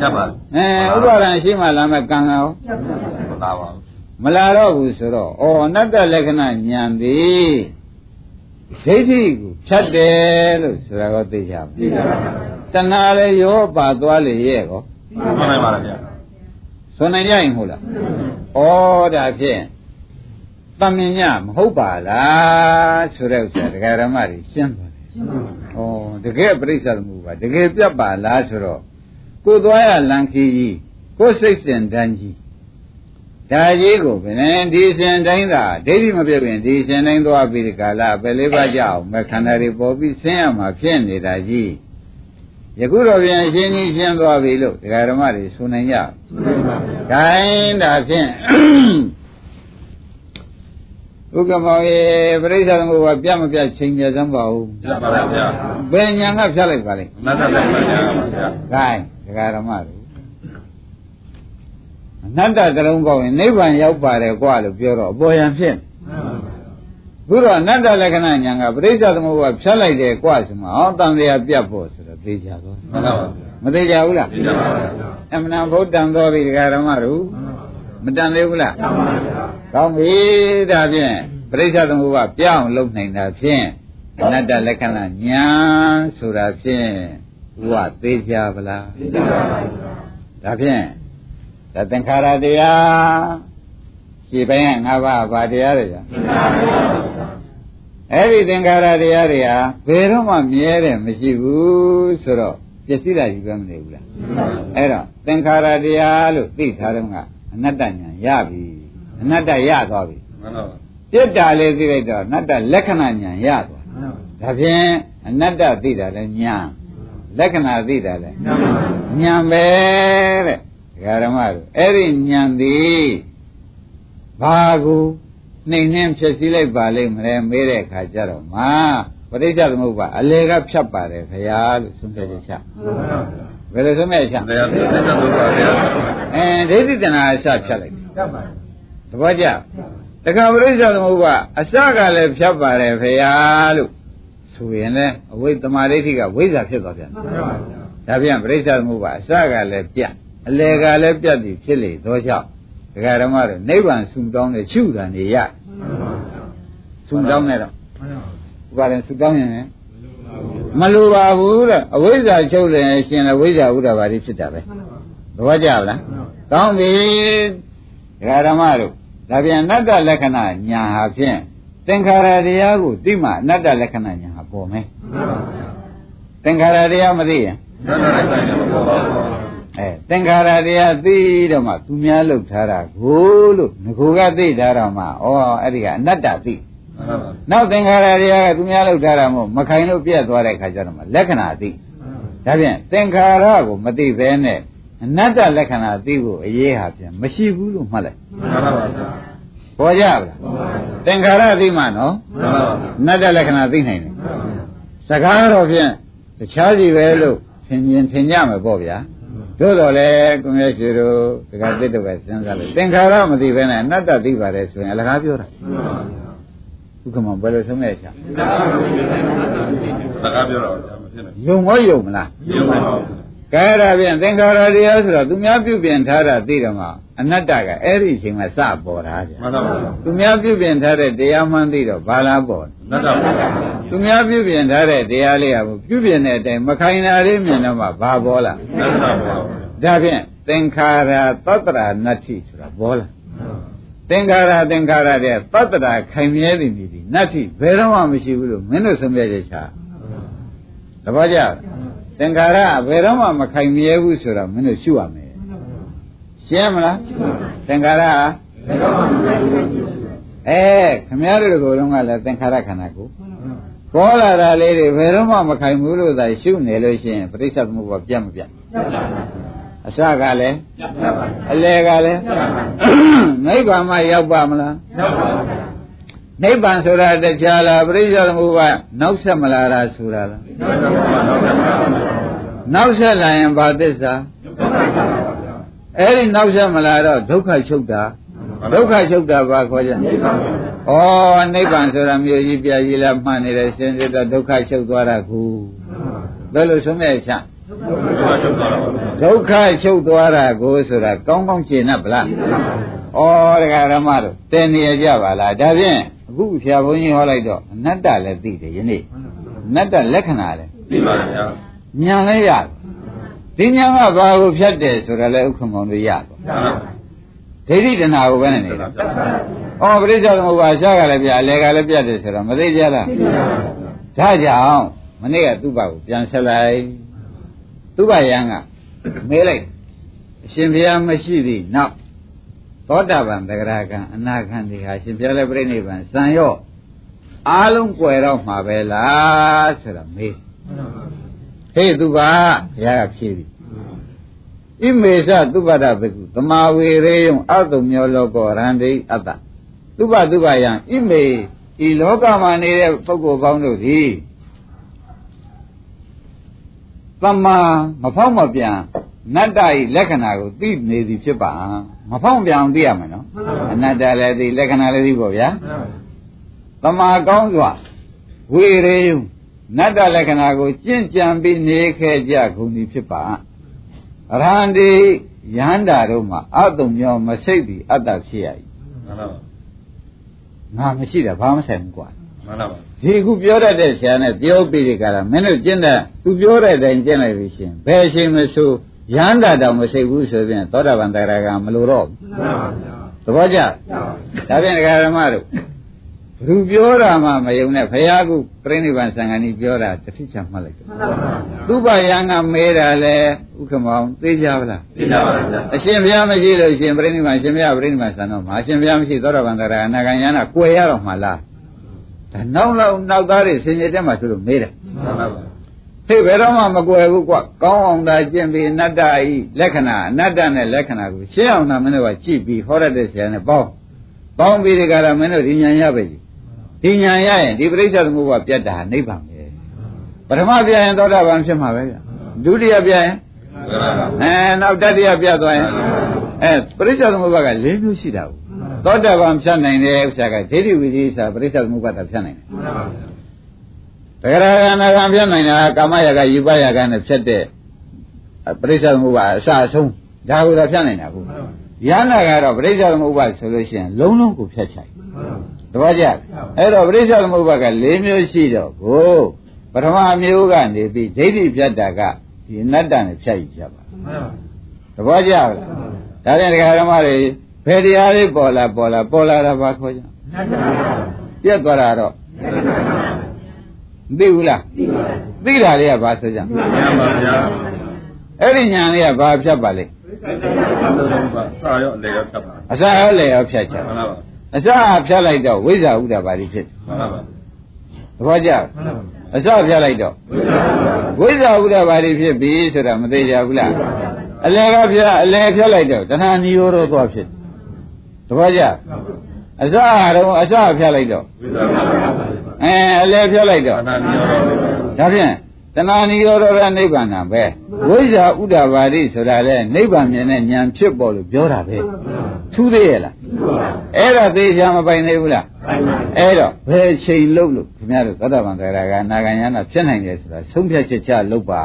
ညပါအဲဥပါဒံရှိမှလာမဲ့ကံကရောသာပါမလာတော့ဘူးဆိုတော့ဩအနတ္တလက္ခဏာဉာဏ်သည်ဒိဋ္ဌိကိုဖြတ်တယ်လို့ဆိုတာကိုသိကြပါဘူး တဏှာလည်းရောပါသွားလေရဲ့ကောမှန်ပါဗျာဆိုနိုင်ကြရင်ဟုတ်လားဩဒါဖြင့်တမင်ညမဟုတ်ပါလားဆိုတဲ့ဥစ္စာဒကာရမတွေရှင်းသွားတယ်ဩတကယ်ပြိဿသမုပ္ပါဒကယ်ပြတ်ပါလားဆိုတော့ကိုယ်သွားရလန်ခီကြီးကိုယ်စိတ်စဉ်တန်းကြီးဒါကြီးကိုဘယ်နဲ့ဒီစဉ်တိုင်းသာဒိဋ္ဌိမပြတ်ရင်ဒီစဉ်တိုင်းသွားပြီးဒီကာလပဲလေးပါကြအောင်မခန္ဓာတွေပေါ်ပြီးဆင်းရမှာဖြစ်နေတာကြီး ယခုတော့ပြန်ရှင်းကြီးရှင်းသွားပြီလို့ဒကာဓမ္မတွေဆိုနိုင်ကြ။ဒါင်းဒါဖြင့်ဥက္ကမောရေပရိစ္ဆာသမုပ္ပါပြမပြချိန်ကြစမ်းပါဦးပြပါပါဗျာ။ဘယ်ညာကဖြတ်လိုက်ပါလိမ့်နတ်တက်ပါဗျာဗျာ။ဒါင်းဒကာဓမ္မတွေအနတ္တတလုံးကောင်းရင်နိဗ္ဗာန်ရောက်ပါတယ်ကွာလို့ပြောတော့အပေါ်ယံဖြစ်နေခုတော့အနတ္တလက္ခဏာညာကပရိစ္ဆာသမုပ္ပါဖြတ်လိုက်တယ်ကွာဆိုမှဟောတန်တရားပြတ်ဖို့ဆိုတော့ သိကြတော့မှန်ပါပါမသိကြဘူးလားပြပါပါဗျာအမှန်တန်ဗုဒ္ဓံတော်ပြီဒကာဓမ္မတို့မတန်သေးဘူးလားကောင်းပြီဒါဖြင့်ပရိစ္ဆာသမုပ္ပါပြောင်းလုပ်နိုင်တာဖြင့်အနတ္တလက္ခဏာညာဆိုတာဖြင့်ဘုရားသေးကြပါလားဒါဖြင့်ဒါသင်္ခါရတရားရှင်းပိုင်းက၅ပါးဗာတရားတွေကြာ အဲ့ဒီသင်္ခါရတရားတွေဟာဘယ်တော့မှမြဲတယ်မရှိဘူးဆိုတော့ပျက်စီးတာကြီးပဲမနေဘူးလားအဲ့တော့သင်္ခါရတရားလို့သိထားတော့ကအနတ္တညာရပြီအနတ္တရသွားပြီမှန်ပါပါပြစ်တာလေးသိလိုက်တော့အနတ္တလက္ခဏာညာရသွားဒါဖြင့်အနတ္တသိတာလည်းညာလက္ခဏာသိတာလည်းညာပဲတဲ့ဒကာဓမ္မတို့အဲ့ဒီညာသည်ဘာကို နှိမ်နှင်းဖြစ်စည်းလိုက်ပါလိမ့်မလဲမေးတဲ့အခါကျတော့မာပရိစ္ဆေသမုပ္ပါအလေကဖြတ်ပါတယ်ခရားလို့ဆုံးဖြတ်ချက်ချဘယ်လိုဆုံးဖြတ်ချက်ချတရားတရားတက်ပါဗျာအဲဒိဋ္ဌိတဏှာအစဖြတ်လိုက်တယ်သဘောကျတခါပရိစ္ဆေသမုပ္ပါအစကလည်းဖြတ်ပါတယ်ခရားလို့ဆိုရင်လည်းအဝိသမာဓိဋ္ဌိကဝိဇ္ဇာဖြစ်သွားပြန်တယ်ဒါပြန်ပရိစ္ဆေသမုပ္ပါအစကလည်းပြတ်အလေကလည်းပြတ်ပြီးဖြစ်လေသောကြောင့် ဒကာဓမ္မတို့နိဗ္ဗာန်ဆူတောင်းတဲ့ရှုတာနေရဆူတောင်းနေတော့ဥပါဒံဆူတောင်းရင်လည်းမလိုပါဘူးတဲ့အဝိဇ္ဇာချုပ်လည်းရှင်လည်းဝိဇ္ဇာဥဒ္ဒဘာတိဖြစ်တာပဲသဘောကျလားကောင်းပြီဒကာဓမ္မတို့ဒါပြန်အနတ္တလက္ခဏာညာဟာဖြင့်သင်္ခါရတရားကိုသိမှအနတ္တလက္ခဏာညာဟာပေါ်မယ်သင်္ခါရတရားမသိရင် နတ်တက်ပါဗျာပေါ်ပါပါအဲသင်္ခါရတရားသိတော့မှသူများလှုပ်ထားတာကိုလို့ငကိုကသိထားတော့မှဩအဲ့ဒီကအနတ္တသိမှန်ပါပါနောက်သင်္ခါရတရားကသူများလှုပ်ထားတာမို့မခိုင်လို့ပြက်သွားတဲ့ခါကျတော့မှလက္ခဏာသိဒါဖြင့်သင်္ခါရကိုမသိဘဲနဲ့အနတ္တလက္ခဏာသိဖို့အရေးဟာဖြင့်မရှိဘူးလို့မှတ်လိုက်မှန်ပါပါဗျာပေါ်ကြပါလားသင်္ခါရသိမှနော်မှန်ပါပါအနတ္တလက္ခဏာသိနိုင်တယ်စကားတော့ဖြင့်တခြားစီပဲလို့သင်ရင်သင်ကြမယ်ပေါ့ဗျာ သို့တော်လည်းကိုမြတ်ရှိတို့ဒကာသစ်တို့ပဲစဉ်းစားလို့သင်္ခါရမသိဘဲနဲ့အနတ္တသိပါတယ်ဆိုရင်အလကားပြောတာဥက္ကမဘယ်လိုဆုံးမဲ့ချာစကားပြောတော့ဗျာမဖြစ်နိုင်ယုံရောယုံမလားရုံပါပါ ကဲဒါဖြင့်သင်္ခါရတရားဆိုတော့သူများပြုပြင်ထားတာသိတော့မှအနတ္တကအဲ့ဒီအချိန်မှာစပေါ်တာဗျာမှန်ပါပါသူများပြုပြင်ထားတဲ့တရားမှန်သိတော့ဘာလားပေါ်နတ်တက်ပါဗျာသူများပြုပြင်ထားတဲ့တရားလေးကပြုပြင်တဲ့အတိုင်းမခိုင်တာလေးမြင်တော့မှဘာပေါ်လာနတ်တက်ပါဗျာဒါဖြင့်သင်္ခါရသတ္တရာနတ္ထိဆိုတာပေါ်လာသင်္ခါရသင်္ခါရတဲ့သတ္တရာခိုင်မြဲသည်မြည်သည်နတ္ထိဘယ်တော့မှမရှိဘူးလို့မင်းတို့ဆုံးဖြတ်ချက်ချသဘောကျလား သင်္ခါရဘယ်တော့မှမခိုင်မြဲဘူးဆိုတာမင်းတို့ရှုရမယ်ရှင်းမလားသင်္ခါရဟာအဲခမည်းတော်ကိုယ်လုံးကလည်းသင်္ခါရခန္ဓာကိုပေါ်လာတာလေးတွေဘယ်တော့မှမခိုင်ဘူးလို့သာရှုနေလို့ရှိရင်ပရိစ္ဆေသမုပ္ပါပြတ်မပြတ်အစကလည်းအလယ်ကလည်းနိဗ္ဗာန်မှရောက်ပါမလား နိဗ္ဗာန်ဆိုတာတရားလားပရိစ္ဆေသမုပ္ပါနောက်ဆက်မလာတာဆိုတာလားနောက်ဆက်လာရင်ဘာသစ္စာအဲ့ဒီနောက်ဆက်မလာတော့ဒုက္ခချုပ်တာဒုက္ခချုပ်တာဘာခေါ်ကြလဲဩနိဗ္ဗာန်ဆိုတာမြို့ကြီးပြကြီးလားမှန်နေတယ်စင်စစ်တော့ဒုက္ခချုပ်သွားတာကူဘယ်လိုဆုံးမဲ့ချဒုက္ခချုပ်သွားတာပါဒုက္ခချုပ်သွားတာကိုဆိုတာကောင်းကောင်းရှင်း납ဗလား ဩတရားဓမ္မတို့တင်နေကြပါလားဒါဖြင့်အခုဆရာဘုန်းကြီးဟောလိုက်တော့အနတ္တလည်းသိတယ်ယနေ့အနတ္တလက္ခဏာလည်းသိပါဗျာညာလည်းရတယ်ဒီညာကဘာကိုဖြတ်တယ်ဆိုတာလည်းဥက္ကမောင်တို့ရသွားမှန်ပါပါဒိဋ္ဌိတဏှာကိုပဲနဲ့နေတာဩပရိစ္ဆေသမုပ္ပါရှားကလည်းပြအလဲကလည်းပြတ်တယ်ဆိုတော့မသိကြလားဒါကြောင့်မနေ့ကသူ့ဘာကိုပြန်ဆက်လိုက်သူ့ဘာယံကမေးလိုက်အရှင်ဘုရားမရှိသည့်နောက် သောတာပန်တဂရကံအနာခံဒီဟာရှင်ဘုရားလည်းပြိဋိဘံစံရော့အားလုံးကွယ်တော့မှာပဲလားဆိုတော့မေးဟေးသူပါဘုရားကဖြေပြီဣမေသသုပဒဘကုသမာဝေရေယံအတုံမျောလောကောရန္တိအတ္တသုပသုပယံဣမေဤလောကမှာနေတဲ့ပုဂ္ဂိုလ်ကောင်းတို့သည်တမ္မာမဖောက်မပြန် နတ္တဤလက္ခဏာကိုသိနေသည်ဖြစ်ပါမဖောက်ပြန်သိရမယ်နော်အနတ္တလည်းသိလက္ခဏာလည်းသိပေါ့ဗျာတမ္မာကောင်းစွာဝေရေယံနတ္တလက္ခဏာကိုကျင့်ကြံပြီးနေခဲ့ကြကုန်သည်ဖြစ်ပါအရဟံတိယန္တာတို့မှာအတုံမျောမစိတ်သည်အတ္တဖြစ်ရ၏မှန်ပါပါငါမရှိတာဘာမှဆိုင်ဘူးကွာမှန်ပါပါဒီခုပြောတတ်တဲ့ဆရာနဲ့ပြောပြီးဒီကရာမင်းတို့ကျင့်တဲ့သူပြောတဲ့အတိုင်းကျင့်လိုက်ပြီရှင်ဘယ်အချိန်မဆို ယန္တာတောင်မရှိဘူးဆိုရင်သောတာပန်တရားကမလိုတော့ဘူးမှန်ပါဗျာသဘောကျဒါဖြင့်ဒကာဓမ္မတို့သူပြောတာမှမယုံနဲ့ဘုရားကုပြိဋိဘံသံဃာနီပြောတာတစ်ဖြစ်ချမှတ်လိုက်တယ်သူပယံကမဲတာလဲဥက္ကမောင်သိကြပါလားသိကြပါပါဗျာအရှင်ဘုရားမရှိလို့ရှင်ပြိဋိဘံရှင်ဘုရားပြိဋိဘံသံတော်မှာအရှင်ဘုရားမရှိသောတော်ဗန္တရာအနာဂံယန္တာကွယ်ရတော့မှလားဒါနောက်လောက်နောက်သားတွေဆင်ញတက်မှဆိုလို့မေးတယ်မှန်ပါပါ ဟေ့ဘယ်တော့မှမကွယ်ဘူးကွကောင်းအောင်သာကျင့်ပြီးအနတ္တဤလက္ခဏာအနတ္တနဲ့လက္ခဏာကိုရှင်းအောင်သာမင်းတို့ကကြည့်ပြီးဟောရတဲ့ဆရာနဲ့ပေါင်းပေါင်းပြီးဒီကရမင်းတို့ဒီဉာဏ်ရပဲကြီးဒီဉာဏ်ရရင်ဒီပရိစ္ဆေသမုပ္ပါပြတ်တာနိဗ္ဗာန်ပဲပထမပြရင်သောတာပန်ဖြစ်မှာပဲဗျဒုတိယပြရင်အဲနောက်တတိယပြသွားရင်အဲပရိစ္ဆေသမုပ္ပါက၄မျိုးရှိတာဘူးသောတာပန်ဖြတ်နိုင်တဲ့ဥစ္စာကဒိဋ္ဌိဝိသေစာပရိစ္ဆေသမုပ္ပါတာဖြတ်နိုင်တယ် တဂရကနာကံဖြတ်နိုင်တာကာမရာဂယူပရာဂနဲ့ဖြတ်တဲ့ပရိစ္ဆေသမုပ္ပါအစအဆုံးဒါကိုသာဖြတ်နိုင်တာဘူးရဟနာကတော့ပရိစ္ဆေသမုပ္ပါဆိုလို့ရှိရင်လုံးလုံးကိုဖြတ်ချိုက်တပည့်ကြအဲ့တော့ပရိစ္ဆေသမုပ္ပါက၄မျိုးရှိတော့ကိုပထမမျိုးကနေပြီးဒိဋ္ဌိဖြတ်တာကဒီအနတ္တနဲ့ဖြတ်ယူကြပါတပည့်ကြလားဒါပြန်ဒကာဓမ္မတွေဘယ်တရားလေးပေါ်လာပေါ်လာပေါ်လာတာဘာခေါ်ကြပြက်သွားတာတော့ သိဘူးလားသိတာလေးကဘာဆိုကြမှန်ပါဗျာအဲ့ဒီညာလေးကဘာဖြတ်ပါလိမ့်စာရောအလေရောဖြတ်ပါအစာရောလေရောဖြတ်ချင်မှန်ပါပါအစဖြတ်လိုက်တော့ဝိဇ္ဇာဥဒ္ဒါပါတိဖြစ်မှန်ပါပါသဘောကျအစဖြတ်လိုက်တော့ဝိဇ္ဇာဥဒ္ဒါပါတိဖြစ်ပြီဆိုတာမသေးကြဘူးလားအလယ်ကဖြတ်အလယ်ဖြတ်လိုက်တော့တဏှာနိရောဓသွားဖြစ်သဘောကျအစတော့အစဖြတ်လိုက်တော့ အဲအလယ်ဖြတ်လိုက်တော့ဒါဖြင့်တဏှာနိရောဓရနိဗ္ဗာန်ပဲဝိဇ္ဇာဥဒ္ဒဘာတိဆိုတာလေနိဗ္ဗာန်မြင်တဲ့ဉာဏ်ဖြစ်ပေါ်လို့ပြောတာပဲထူးသေးရဲ့လားအဲ့တော့သေချာမပိုင်သေးဘူးလားအဲ့တော့ဘယ်ချိန်လုပ်လို့ခင်ဗျားတို့သတ္တဗံတရားကနာဂယနာဖြစ်နိုင်တယ်ဆိုတာဆုံးဖြတ်ချက်ချလုပ်ပါ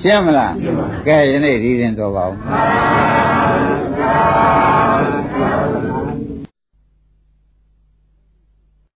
ရှင်းမလားကဲယနေ့ဒီရင်တော်ပါဦး